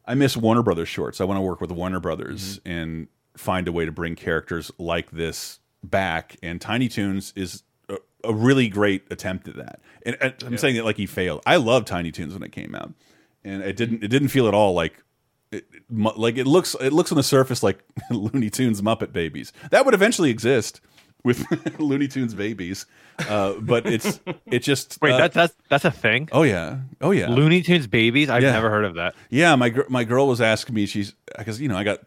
I miss Warner Brothers shorts. I want to work with Warner Brothers mm-hmm. and find a way to bring characters like this back. And Tiny Toons is a, a really great attempt at that. And, and I'm saying it like he failed. I loved Tiny Toons when it came out, and it didn't. It didn't feel at all like. It, like it looks, it looks on the surface like Looney Tunes Muppet Babies. That would eventually exist with Looney Tunes Babies, uh, but it's it just wait, uh, that's that's that's a thing. oh yeah, oh yeah, Looney Tunes babies. I've Yeah. never heard of that. yeah, my gr my girl was asking me. She's because you know I got.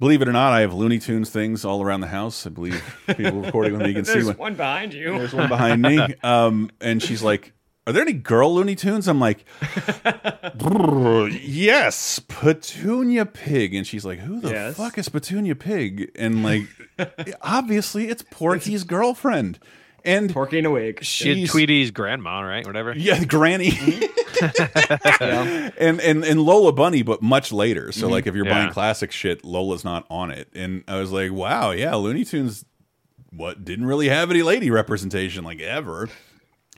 Believe it or not, I have Looney Tunes things all around the house. I believe people recording with me can see There's one. one behind you. There's one behind me. Um, and she's like, are there any girl Looney Tunes? I'm like, yes, Petunia Pig. And she's like, who the Yes. fuck is Petunia Pig? And like, obviously it's Porky's girlfriend. And Porky in a wig. She had she's Tweety's grandma, right? Whatever. yeah, Granny. and, and and Lola Bunny, but much later. So Mm-hmm. like if you're Yeah. buying classic shit, Lola's not on it. And I was like, wow, yeah, Looney Tunes what didn't really have any lady representation like ever.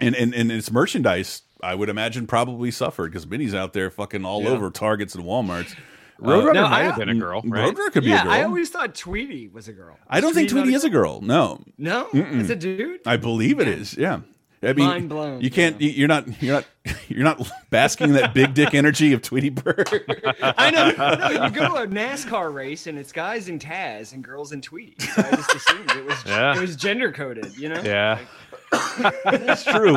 And and, and its merchandise, I would imagine probably suffered because Minnie's out there fucking all Yeah. over Targets and Walmarts. Uh, Roadrunner No, might I- have been a mm, girl, right? Roadrunner could be a girl. I always thought Tweety was a girl. I don't think not Tweety is a girl. No. No, Mm-mm. it's a dude. I believe it is. Yeah. I mean, Mind blown, You can't. You're not. You're not. You're not basking in that big dick energy of Tweety Bird. I know. No, you go to a NASCAR race and it's guys in Taz and girls in Tweety. So I just assumed it was Yeah. it was gender coded. You know. Yeah. That's true.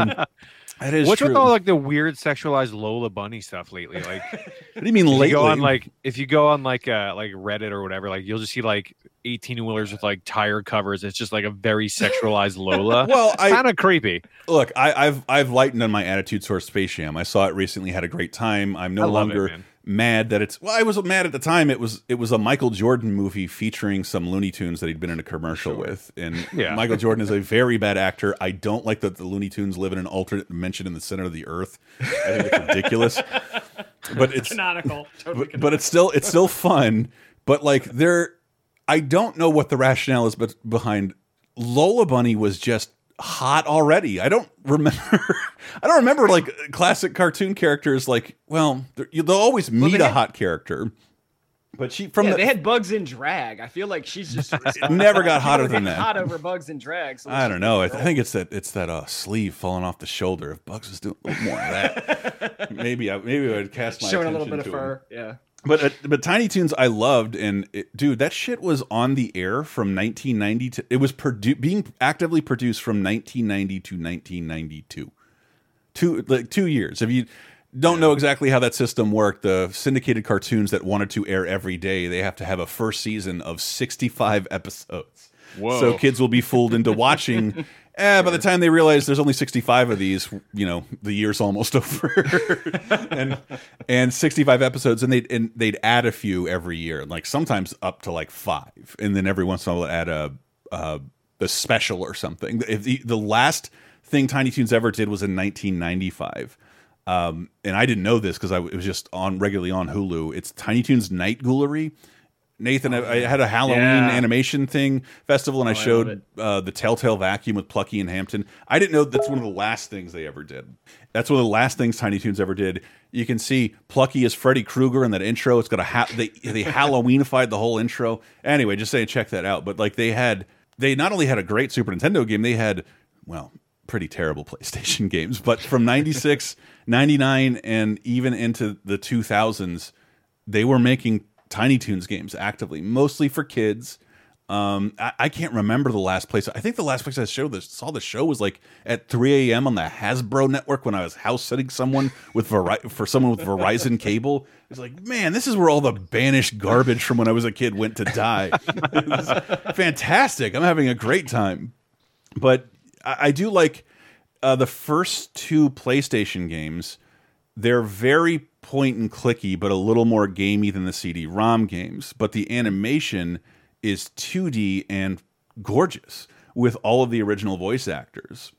That is What's true. with all like the weird sexualized Lola Bunny stuff lately? Like, what do you mean if lately? you go on like if you go on like uh like Reddit or whatever, like you'll just see like eighteen wheelers with like tire covers. It's just like a very sexualized Lola. Well, I- kind of creepy. Look, I, I've I've lightened on my attitude towards Space Jam. I saw it recently, had a great time. I'm no it, longer man. Mad that it's. Well, I was mad at the time. It was it was a Michael Jordan movie featuring some Looney Tunes that he'd been in a commercial with, and Yeah. Michael Jordan is a very bad actor. I don't like that the Looney Tunes live in an alternate dimension in the center of the Earth. I think it's ridiculous. but it's Canonical. Totally but, but it's still it's still fun. But like there, I don't know what the rationale is, but behind Lola Bunny was just hot already. I don't remember. I don't remember like classic cartoon characters. Like, well, they'll always meet they a had- hot character. But she from yeah, the they had bugs in drag. I feel like she's just never got hotter than that. Hot over bugs in drag. So I don't know. I, th- I think it's that it's that uh, sleeve falling off the shoulder. If Bugs was doing more of that, maybe I maybe I would cast my showing a little bit of to him. fur. Yeah. But uh, but Tiny Toons I loved and it, dude that shit was on the air from 1990 to it was produ being actively produced from 1990 to 1992. Two like 2 years. If you don't know exactly how that system worked, the syndicated cartoons that wanted to air every day, they have to have a first season of 65 episodes. Whoa. So kids will be fooled into watching Eh, by the time they realize there's only 65 of these, you know, the year's almost over. and and 65 episodes and they'd and they'd add a few every year, like sometimes up to like 5. And then every once in a while add a uh a special or something. If the, the last thing Tiny Toons ever did was in 1995. Um, and I didn't know this because I it was just on regularly on Hulu. It's Tiny Toons Night Ghoulery. Nathan, I, I had a Halloween Yeah. animation thing festival, and I Oh, I showed it. uh, the Telltale Vacuum with Plucky and Hamton. I didn't know that's one of the last things they ever did. That's one of the last things Tiny Toons ever did. You can see Plucky is Freddy Krueger in that intro. It's got a ha they they Halloweenified the whole intro. Anyway, just saying, check that out. But like they had, they not only had a great Super Nintendo game, they had well, pretty terrible PlayStation games. But from 96, 99, and even into the 2000s, they were making Tiny Toons games actively, mostly for kids. Um, I, I can't remember the last place. I think the last place I showed this, saw the show was like at 3 a.m. on the Hasbro network when I was house sitting someone with Veri for someone with Verizon cable. It's like, man, this is where all the banished garbage from when I was a kid went to die. Fantastic. I'm having a great time. But I, I do like uh, the first two PlayStation games. They're very point and clicky, but a little more gamey than the CD-ROM games. But the animation is 2D and gorgeous with all of the original voice actors.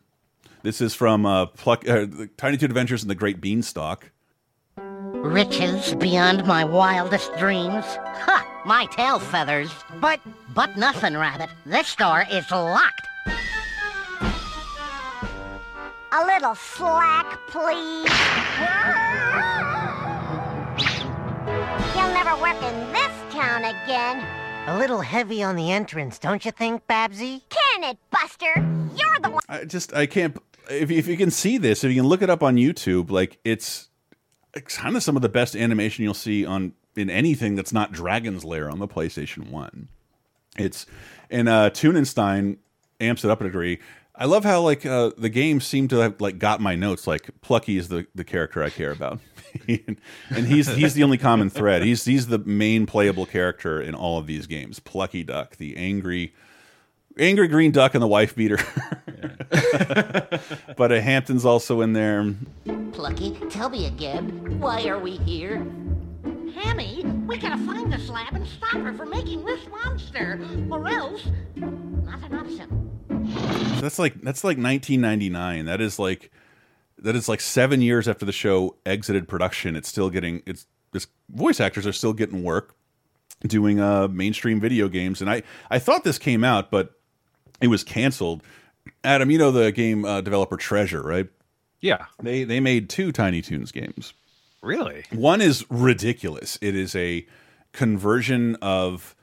This is from uh, Pluck, uh, Tiny Toon Adventures and the Great Beanstalk. Riches beyond my wildest dreams. Ha! My tail feathers. But, but nothing, Rabbit. This door is locked. A little slack, please. You'll never work in this town again. A little heavy on the entrance, don't you think, Babsy? Can it, Buster? You're the one. I just I can't. If if you can see this, if you can look it up on YouTube, like it's, it's kind of some of the best animation you'll see on in anything that's not Dragon's Lair on the PlayStation One. It's and uh, Toonenstein amps it up a degree. I love how like uh, the game seemed to have like got my notes. Like Plucky is the the character I care about, and, and he's he's the only common thread. He's he's the main playable character in all of these games. Plucky Duck, the angry angry green duck and the wife beater. but uh, Hamton's also in there. Plucky, tell me again, why are we here? Hammy, we gotta find this lab and stop her from making this monster, or else nothing option. That's like that's like 1999. That is like that is like seven years after the show exited production. It's still getting it's this voice actors are still getting work doing uh mainstream video games. And I I thought this came out, but it was canceled. Adam, you know the game uh, developer Treasure, right? Yeah. They they made two Tiny Toons games. Really? One is ridiculous. It is a conversion of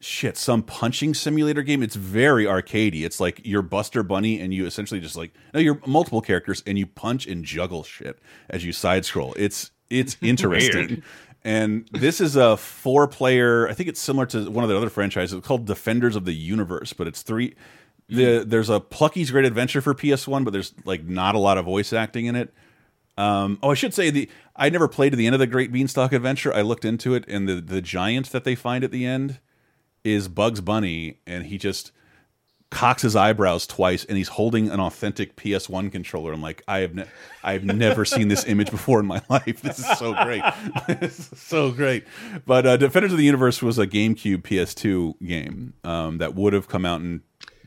shit some punching simulator game. It's very arcadey. It's like you're Buster Bunny and you essentially just like no, you're multiple characters and you punch and juggle shit as you side scroll. It's it's interesting. And this is a four player. I think it's similar to one of the other franchises it's called Defenders of the Universe, but it's three. The there's a Plucky's Great Adventure for PS1, but there's like not a lot of voice acting in it. Um, oh, I should say the I never played to the end of the Great Beanstalk Adventure. I looked into it, and the the giant that they find at the end is Bugs Bunny, and he just cocks his eyebrows twice, and he's holding an authentic PS1 controller. I'm like, I have ne I've never seen this image before in my life. This is so great, this is so great. But uh, Defenders of the Universe was a GameCube PS2 game um, that would have come out in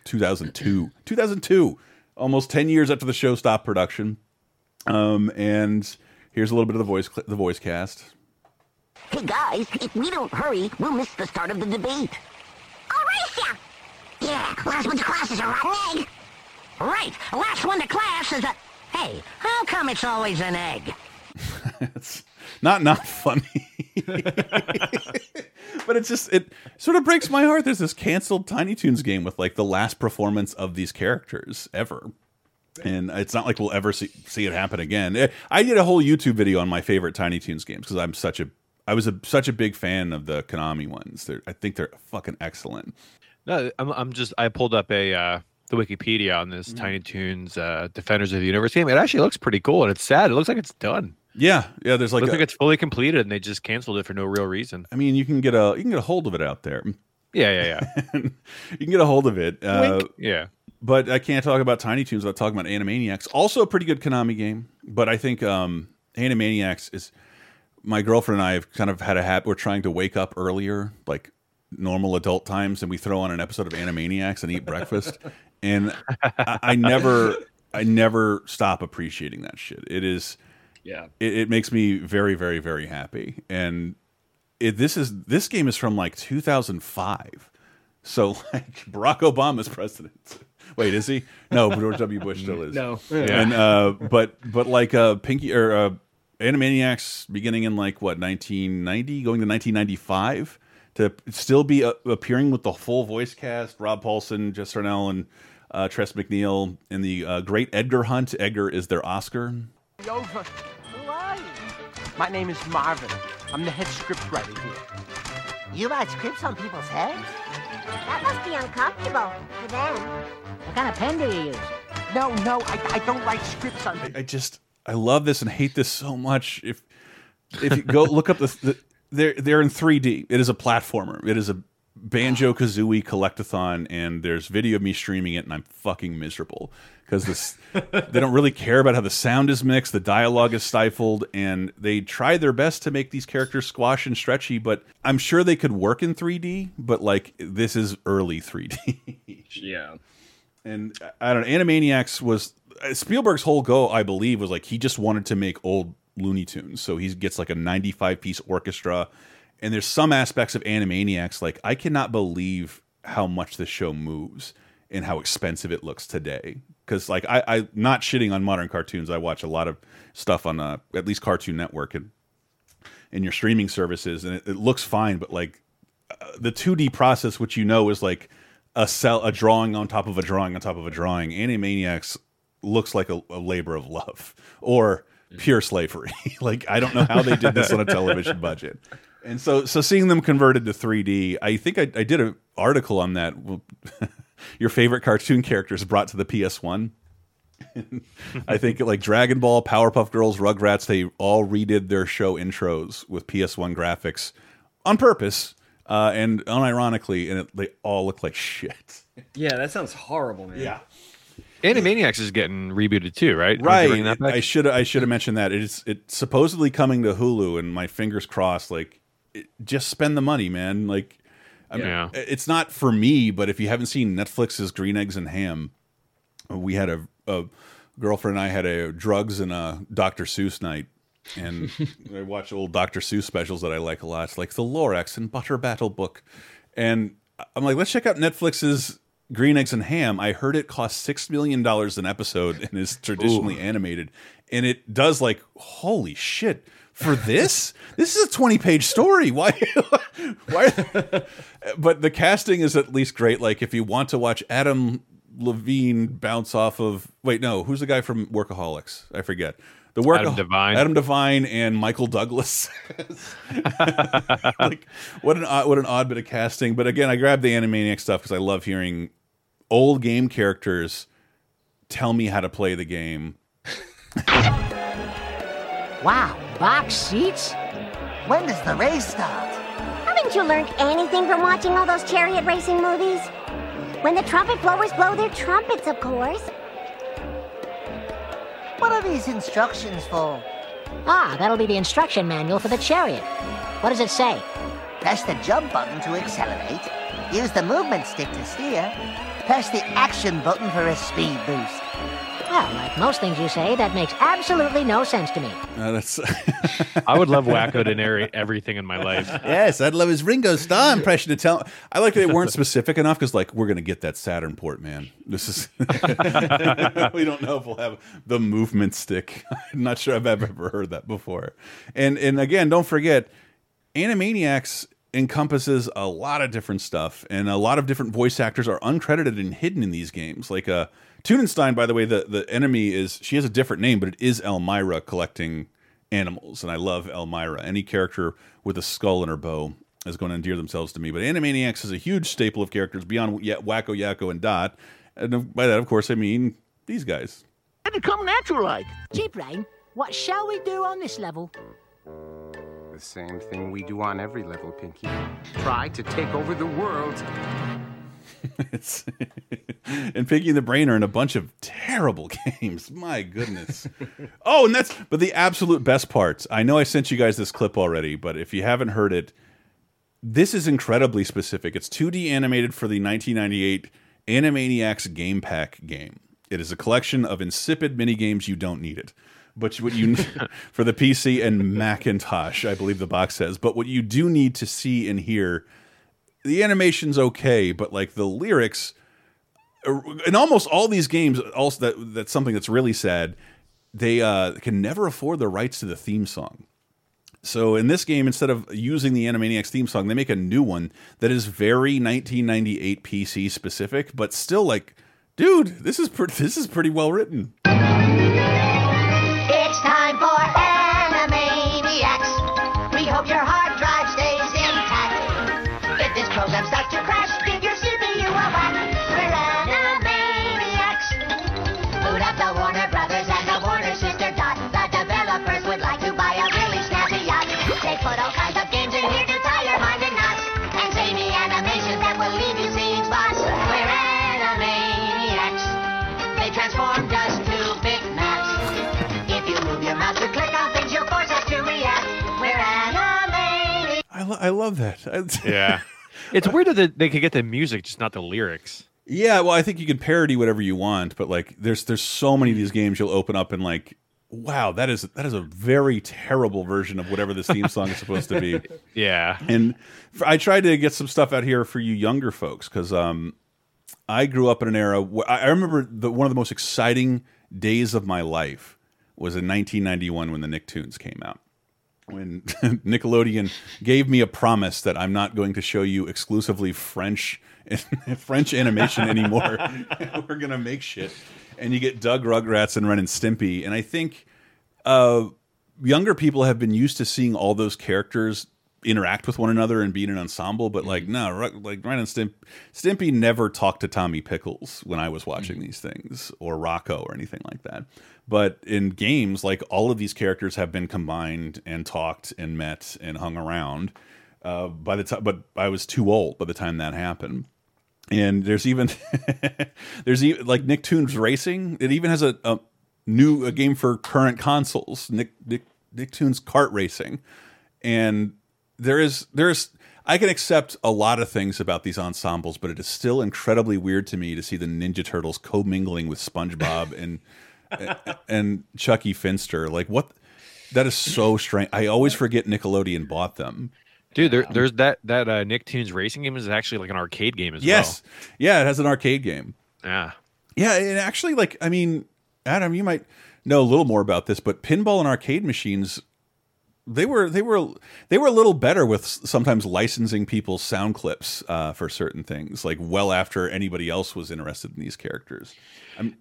2002. 2002, almost 10 years after the show stopped production. Um, and here's a little bit of the voice the voice cast. Hey guys, if we don't hurry, we'll miss the start of the debate. Yeah, last one to class is a rotten egg. Right, last one to class is a... Hey, how come it's always an egg? it's not not funny. but it's just it sort of breaks my heart. There's this canceled Tiny Toons game with like the last performance of these characters ever. And it's not like we'll ever see, see it happen again. Eh, I did a whole YouTube video on my favorite Tiny Toons games because I'm such a I was a, such a big fan of the Konami ones. They're, I think they're fucking excellent. No, I'm, I'm just I pulled up a uh, the Wikipedia on this Tiny Toons uh, Defenders of the Universe game. It actually looks pretty cool, and it's sad. It looks like it's done. Yeah, yeah. There's like looks a- like it's fully completed, and they just canceled it for no real reason. I mean, you can get a you can get a hold of it out there. Yeah, yeah, yeah. you can get a hold of it. Uh. Yeah. But I can't talk about Tiny Toons without talking about Animaniacs. Also a pretty good Konami game, but I think um, Animaniacs is my girlfriend and I have kind of had a habit. We're trying to wake up earlier, like normal adult times, and we throw on an episode of Animaniacs and eat breakfast. And I, I never, I never stop appreciating that shit. It is, Yeah. it, it makes me very, very, very happy. And it, this is this game is from like 2005, so like Barack Obama's president. Wait, is he? No, George W. Bush still is. No. and uh, but but like uh, Pinky or uh, Animaniacs beginning in like what 1990, going to 1995 to still be uh, appearing with the full voice cast: Rob Paulsen, Jess Harnell, and uh, Tress MacNeille in the uh, Great Edgar Hunt. Edgar is their Oscar. Over. Who are you? My name is Marvin. I'm the head scriptwriter here. You write scripts on people's heads? That must be uncomfortable for them. What kind of pen do you use? No, no, I, I don't write scripts on. I just I love this and hate this so much. If if you go look up the, the they're they're in 3D. It is a platformer. It is a Banjo Kazooie collectathon, and there's video of me streaming it, and I'm fucking miserable because this they don't really care about how the sound is mixed, the dialogue is stifled, and they try their best to make these characters squash and stretchy. But I'm sure they could work in 3D. But like this is early 3D. yeah. And I don't know. Animaniacs was Spielberg's whole goal, I believe, was like he just wanted to make old Looney Tunes. So he gets like a 95 piece orchestra. And there's some aspects of Animaniacs, like I cannot believe how much this show moves and how expensive it looks today. Because like I, I not shitting on modern cartoons. I watch a lot of stuff on uh, at least Cartoon Network and in your streaming services, and it, it looks fine. But like uh, the 2D process, which you know is like a cell, a drawing on top of a drawing on top of a drawing. Animaniacs looks like a, a labor of love or pure slavery. like I don't know how they did this on a television budget. And so, so seeing them converted to 3D, I think I, I did an article on that. Your favorite cartoon characters brought to the PS1. I think like Dragon Ball, Powerpuff Girls, Rugrats, they all redid their show intros with PS1 graphics on purpose uh, and unironically, and it, they all look like shit. Yeah, that sounds horrible, man. Yeah. Animaniacs is getting rebooted too, right? Right. I should I should have mentioned that. It's it's supposedly coming to Hulu, and my fingers crossed. Like, it, just spend the money, man. Like, I mean, Yeah. it's not for me, but if you haven't seen Netflix's Green Eggs and Ham, we had a, a girlfriend and I had a drugs and a Dr. Seuss night. And I watch old Dr. Seuss specials that I like a lot. It's like the Lorax and Butter Battle book. And I'm like, let's check out Netflix's Green Eggs and Ham. I heard it costs six million dollars an episode and is traditionally animated. And it does like, holy shit. For this? this is a 20 page story. Why why but the casting is at least great. Like if you want to watch Adam Levine bounce off of wait, no, who's the guy from Workaholics? I forget. The work Adam Devine. Adam Devine and Michael Douglas. like what an odd, what an odd bit of casting. But again, I grabbed the Animaniac stuff because I love hearing old game characters tell me how to play the game. Wow, box seats? When does the race start? Haven't you learned anything from watching all those chariot racing movies? When the trumpet blowers blow their trumpets, of course. What are these instructions for? Ah, that'll be the instruction manual for the chariot. What does it say? Press the jump button to accelerate. Use the movement stick to steer. Press the action button for a speed boost. Well, like most things you say, that makes absolutely no sense to me. Uh, that's I would love Wakko to narrate everything in my life. yes, I'd love his Ringo Starr impression to tell. I like that they weren't specific enough because, like, we're gonna get that Saturn port, man. This is we don't know if we'll have the movement stick. I'm not sure I've ever heard that before. And and again, don't forget, Animaniacs encompasses a lot of different stuff, and a lot of different voice actors are uncredited and hidden in these games. Like uh, Toonenstein, by the way, the the enemy is she has a different name, but it is Elmyra collecting animals, and I love Elmyra. Any character with a skull in her bow is going to endear themselves to me. But Animaniacs is a huge staple of characters beyond Ye- Wakko, Yakko, and Dot. And by that, of course, I mean these guys. And it come natural like. Gee, Brain, what shall we do on this level? The same thing we do on every level, Pinky. Try to take over the world. it's and Pinky and the Brain are in a bunch of terrible games. My goodness. oh, and that's but the absolute best parts. I know I sent you guys this clip already, but if you haven't heard it, this is incredibly specific. It's 2D animated for the 1998 Animaniacs Game Pack game. It is a collection of insipid mini games you don't need it. But what you for the PC and Macintosh, I believe the box says. But what you do need to see and hear the animation's okay, but like the lyrics in almost all these games also that that's something that's really sad. They uh, can never afford the rights to the theme song. So in this game, instead of using the Animaniacs theme song, they make a new one that is very 1998 PC specific, but still like, dude, this is. This is pretty well written. I, love that. Yeah. It's weird that they- they could get the music, just not the lyrics. Yeah, well, I think you can parody whatever you want, but like, there's there's so many of these games you'll open up and like, wow, that is that is a very terrible version of whatever this theme song is supposed to be. Yeah. And I tried to get some stuff out here for you younger folks because um, I grew up in an era. Where, I I remember the, one of the most exciting days of my life was in 1991 when the Nicktoons came out. When Nickelodeon gave me a promise that I'm not going to show you exclusively French French animation anymore. We're gonna make shit, and you get Doug Rugrats and Ren and Stimpy, and I think uh, younger people have been used to seeing all those characters interact with one another and be in an ensemble, but like no, like Ren and Stimp Stimpy never talked to Tommy Pickles when I was watching these things, or Rocko or anything like that. But in games, like all of these characters have been combined and talked and met and hung around. Uh, by the time, but I was too old by the time that happened. and there's even there's even like Nicktoons Racing. It even has a, a new a game for current consoles. Nick Nick Nicktoons Kart Racing, and there is there's I can accept a lot of things about these ensembles, but it is still incredibly weird to me to see the Ninja Turtles commingling with SpongeBob and and Chuckie Finster. Like what? That is so strange. I always forget Nickelodeon bought them. Dude, there, there's that that uh, Nicktoons racing game is actually like an arcade game as well. Yes, yeah, it has an arcade game. Yeah. Yeah, and actually, like, I mean, Adam, you might know a little more about this, but pinball and arcade machines, they were they were they were a little better with sometimes licensing people's sound clips uh, for certain things, like well after anybody else was interested in these characters.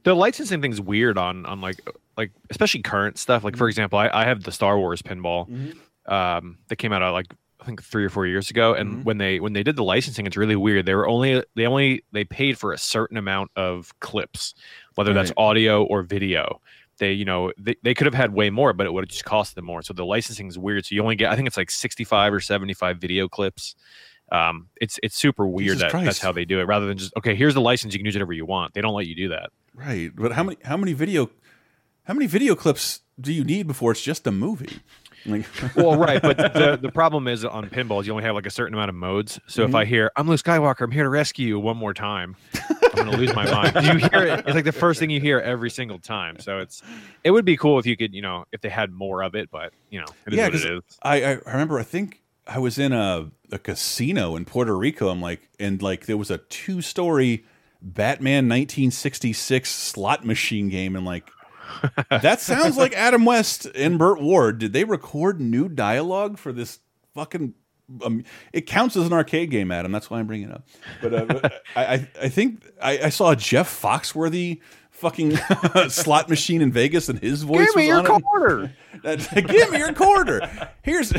the licensing thing's weird on on like like especially current stuff. Like for example, I, I have the Star Wars pinball um, that came out uh, like I think three or four years ago. And when they when they did the licensing, it's really weird. They were only they only they paid for a certain amount of clips, whether that's audio or video. They you know they, they could have had way more, but it would have just cost them more. So the licensing is weird. So you only get I think it's like sixty five or seventy five video clips. Um, it's it's super weird Jesus that that's how they do it. Rather than just okay, here's the license, you can use whatever you want. They don't let you do that. Right, but how many how many video how many video clips do you need before it's just a movie? Like, well, right, but the the problem is on pinballs you only have like a certain amount of modes. So if I Mhm. hear "I'm Luke Skywalker, I'm here to rescue you" one more time, I'm gonna lose my mind. You hear it? It's like the first thing you hear every single time. So it's it would be cool if you could, you know, if they had more of it. But you know, it is yeah, what it 'cause. I, I remember. I think I was in a a casino in Puerto Rico. I'm like, and like there was a two story Batman 1966 slot machine game, and like that sounds like Adam West and Burt Ward. Did they record new dialogue for this fucking? Um, it counts as an arcade game, Adam. That's why I'm bringing it up. But, uh, but I, I, I think I, I saw a Jeff Foxworthy fucking slot machine in Vegas, and his voice. Give me your quarter. Give me your quarter. Here's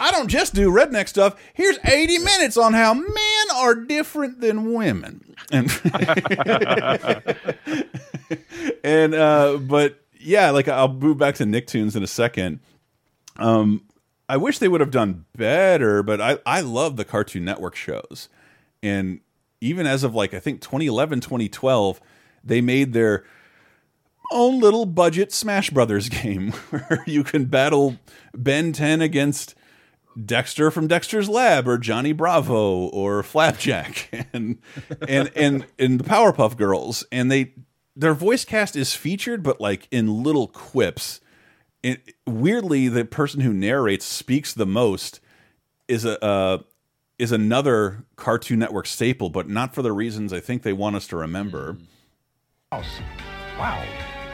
I don't just do redneck stuff. Here's 80 minutes on how men are different than women. And and uh but yeah, like I'll move back to Nicktoons in a second. Um I wish they would have done better, but I I love the Cartoon Network shows. And even as of like I think 2011, 2012, they made their own little budget Smash Brothers game where you can battle Ben 10 against Dexter from Dexter's Lab or Johnny Bravo or Flapjack and and and and the Powerpuff Girls and they their voice cast is featured but like in little quips. And weirdly the person who narrates speaks the most is a uh, is another Cartoon Network staple but not for the reasons I think they want us to remember. House. Wow.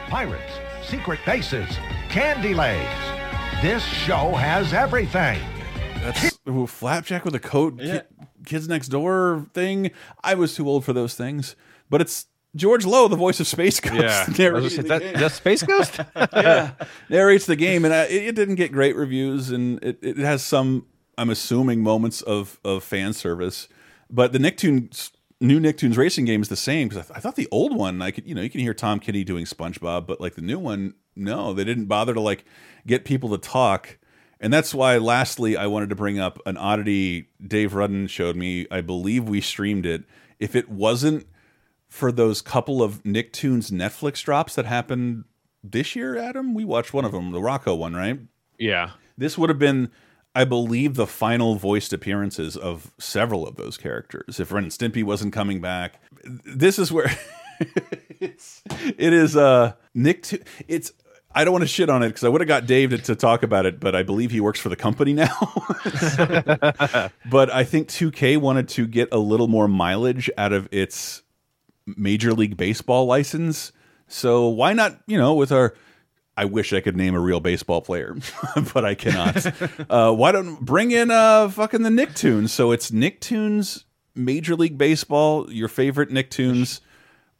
Pirates, secret bases, candy legs. This show has everything. That's ooh, Flapjack with a coat, Ki- Kids Next Door thing. I was too old for those things, but it's George Lowe, the voice of Space Ghost. Yeah. I was narrating gonna say, the that- that's Space Ghost? yeah, narrates the game, and it, it didn't get great reviews, and it, it has some, I'm assuming, moments of of fan service. But the Nicktoons new Nicktoons racing game is the same because I, th I thought the old one, I could, you know, you can hear Tom Kenny doing SpongeBob, but like the new one, no, they didn't bother to like get people to talk. And that's why, lastly, I wanted to bring up an oddity Dave Rudden showed me. I believe we streamed it. If it wasn't for those couple of Nicktoons Netflix drops that happened this year, Adam, we watched one of them, the Rocko one, right? Yeah. This would have been, I believe, the final voiced appearances of several of those characters. If Ren and Stimpy wasn't coming back, this is where it's, it is. Uh, Nick, it's. I don't want to shit on it because I would have got Dave to, to talk about it, but I believe he works for the company now. but I think 2K wanted to get a little more mileage out of its Major League Baseball license. So why not, you know, with our I wish I could name a real baseball player, but I cannot. uh, why don't bring in uh fucking the Nicktoons? So it's Nicktoons Major League Baseball, your favorite Nicktoons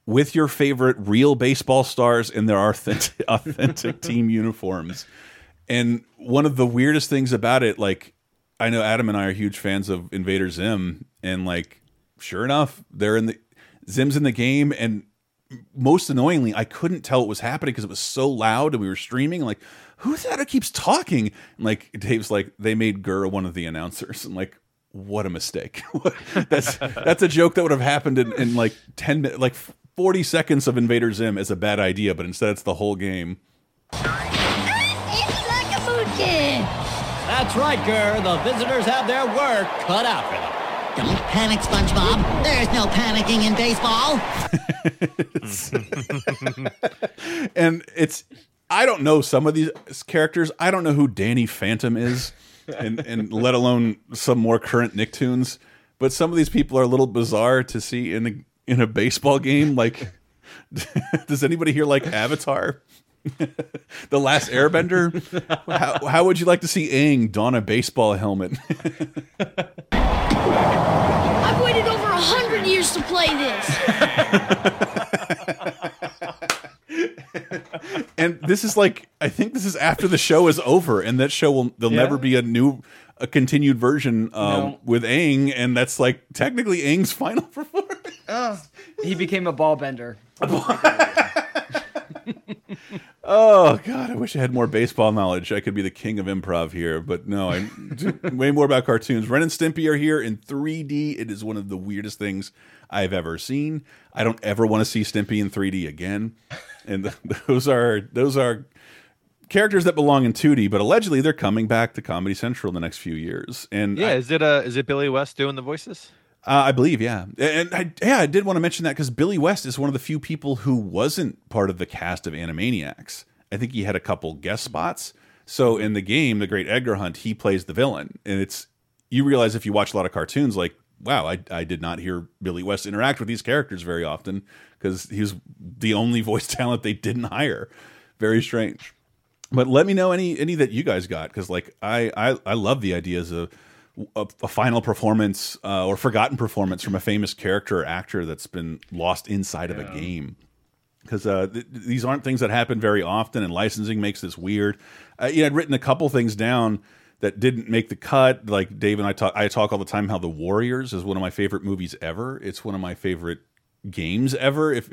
with your favorite real baseball stars in their authentic, authentic team uniforms. And one of the weirdest things about it, like I know Adam and I are huge fans of Invader Zim, and like sure enough, they're in the Zim's in the game, and most annoyingly, I couldn't tell what was happening because it was so loud and we were streaming. Like, who's that who keeps talking? And like Dave's like, they made GIR one of the announcers. And like, what a mistake. that's that's a joke that would have happened in, in like ten minutes, like forty seconds of Invader Zim is a bad idea, but instead it's the whole game. That's right, GIR. The visitors have their work cut out for them. Don't panic, SpongeBob. There's no panicking in baseball. and it's I don't know some of these characters. I don't know who Danny Phantom is, and and let alone some more current Nicktoons. But some of these people are a little bizarre to see in a in a baseball game. Like, does anybody here like Avatar? the Last Airbender. how, how would you like to see Aang don a baseball helmet? I've waited over a hundred years to play this. and this is like I think this is after the show is over, and that show will there'll Yeah. never be a new a continued version um, No. with Aang, and that's like technically Aang's final performance. Oh, he became a ball bender. Oh God, I wish I had more baseball knowledge. I could be the king of improv here, but no, I way more about cartoons. Ren and Stimpy are here in 3D. It is one of the weirdest things I've ever seen. I don't ever want to see Stimpy in 3D again. And those are those are characters that belong in 2D, but allegedly they're coming back to Comedy Central in the next few years. And Yeah, I- is it uh is it Billy West doing the voices? Uh, I believe, yeah, and I, yeah, I did want to mention that because Billy West is one of the few people who wasn't part of the cast of Animaniacs. I think he had a couple guest spots. So in the game, The Great Edgar Hunt, he plays the villain, and it's you realize if you watch a lot of cartoons, like wow, I I did not hear Billy West interact with these characters very often because he was the only voice talent they didn't hire. Very strange. But let me know any any that you guys got because like I, I I love the ideas of a, a final performance uh, or forgotten performance from a famous character or actor that's been lost inside of a game because uh, th these aren't things that happen very often, and licensing makes this weird. Uh, you know, I'd written a couple things down that didn't make the cut. Like Dave and I talk, I talk all the time how The Warriors is one of my favorite movies ever. It's one of my favorite games ever. If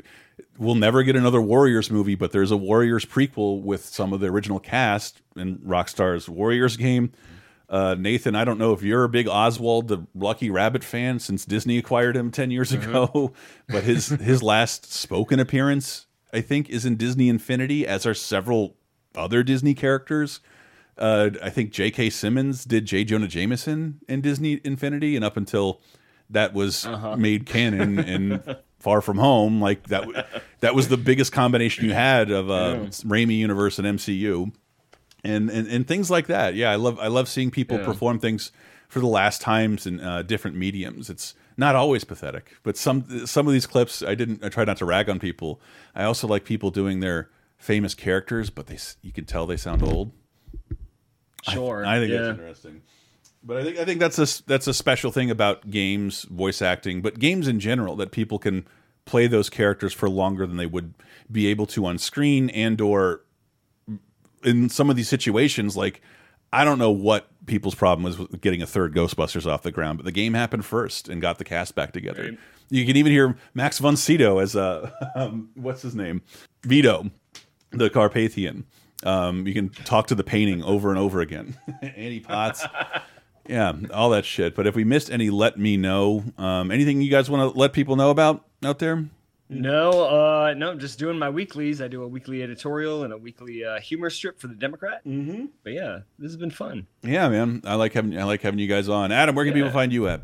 we'll never get another Warriors movie, but there's a Warriors prequel with some of the original cast in Rockstar's Warriors game. Uh, Nathan, I don't know if you're a big Oswald the Lucky Rabbit fan since Disney acquired him ten years ago, but his his last spoken appearance, I think, is in Disney Infinity, as are several other Disney characters. Uh, I think J.K. Simmons did J. Jonah Jameson in Disney Infinity, and up until that was made canon and Far From Home, like that, that was the biggest combination you had of uh, Raimi universe and MCU, and, and and things like that. Yeah, I love I love seeing people Yeah. perform things for the last times in uh, different mediums. It's not always pathetic, but some some of these clips I didn't I try not to rag on people. I also like people doing their famous characters, but they you can tell they sound old. Sure. I, think yeah. that's interesting. But I think I think that's a that's a special thing about games voice acting, but games in general that people can play those characters for longer than they would be able to on screen and or in some of these situations like I don't know what people's problem was with getting a third Ghostbusters off the ground, but the game happened first and got the cast back together. Right. You can even hear Max von Sydow as uh, um, what's his name, Vigo, the Carpathian. Um, you can talk to the painting over and over again. Annie Potts, yeah, all that shit. But if we missed any, let me know. Um, anything you guys want to let people know about out there? No, uh, no, just doing my weeklies. I do a weekly editorial and a weekly uh, humor strip for the Democrat. Mm-hmm. But yeah, this has been fun. Yeah, man, I like having I like having you guys on. Adam, where can people find you at?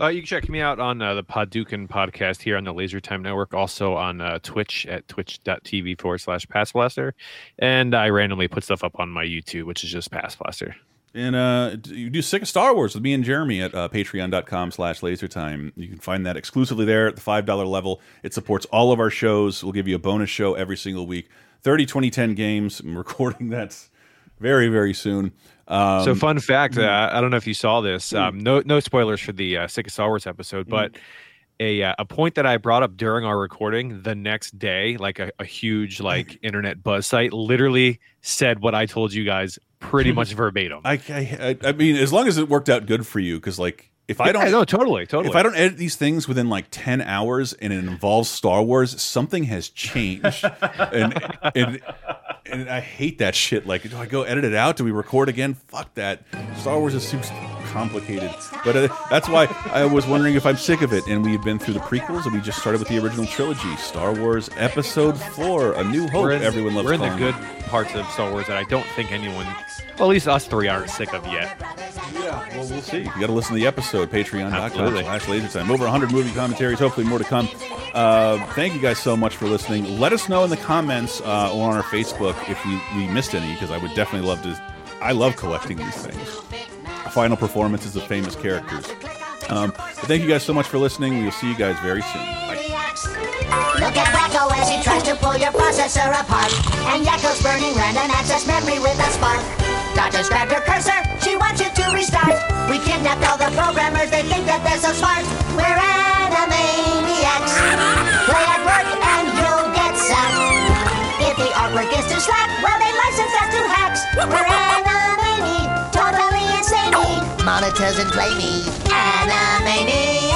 Uh, you can check me out on uh, the Podduken podcast here on the Laser Time Network, also on uh, Twitch at twitch.tv forward slash Pass Blaster. And I randomly put stuff up on my YouTube, which is just Pass Blaster. And uh, you do Sick of Star Wars with me and Jeremy at uh, patreon.com slash lasertime. You can find that exclusively there at the $5 level. It supports all of our shows. We'll give you a bonus show every single week. 30 2010 games. I'm recording that very, very soon. Um, so, fun fact uh, I don't know if you saw this. Um, no, no spoilers for the uh, Sick of Star Wars episode, but a uh, a point that I brought up during our recording the next day, like a, a huge like internet buzz site, literally said what I told you guys pretty much verbatim. I, I, I mean, as long as it worked out good for you, because like if I don't, no, totally, totally. If I don't edit these things within like ten hours and it involves Star Wars, something has changed, and and and I hate that shit. Like, do I go edit it out? Do we record again? Fuck that. Star Wars is too complicated. But uh, that's why I was wondering if I'm sick of it. And we've been through the prequels, and we just started with the original trilogy, Star Wars Episode Four: A New Hope. In, Everyone loves. we're in the good parts of Star Wars that I don't think anyone, well, at least us three, aren't sick of yet. Yeah, well, we'll see. You got to listen to the episode, patreon.com slash lasertime. Over 100 movie commentaries, hopefully more to come. Uh, thank you guys so much for listening. Let us know in the comments uh, or on our Facebook if we, we missed any, because I would definitely love to. I love collecting these things. Final performances of famous characters. Um, thank you guys so much for listening. We will see you guys very soon. Bye. Look at Wakko as he tries to pull your processor apart. And Yakko's burning random access memory with a spark. Dodger's grabbed your cursor, she wants you to restart. We kidnapped all the programmers, they think that they're so smart. We're animaniacs. Play at work and you'll get sacked. If the artwork is too slack, well, they license us to hacks. We're animani, totally insane. Monitors and play me. Animaniacs.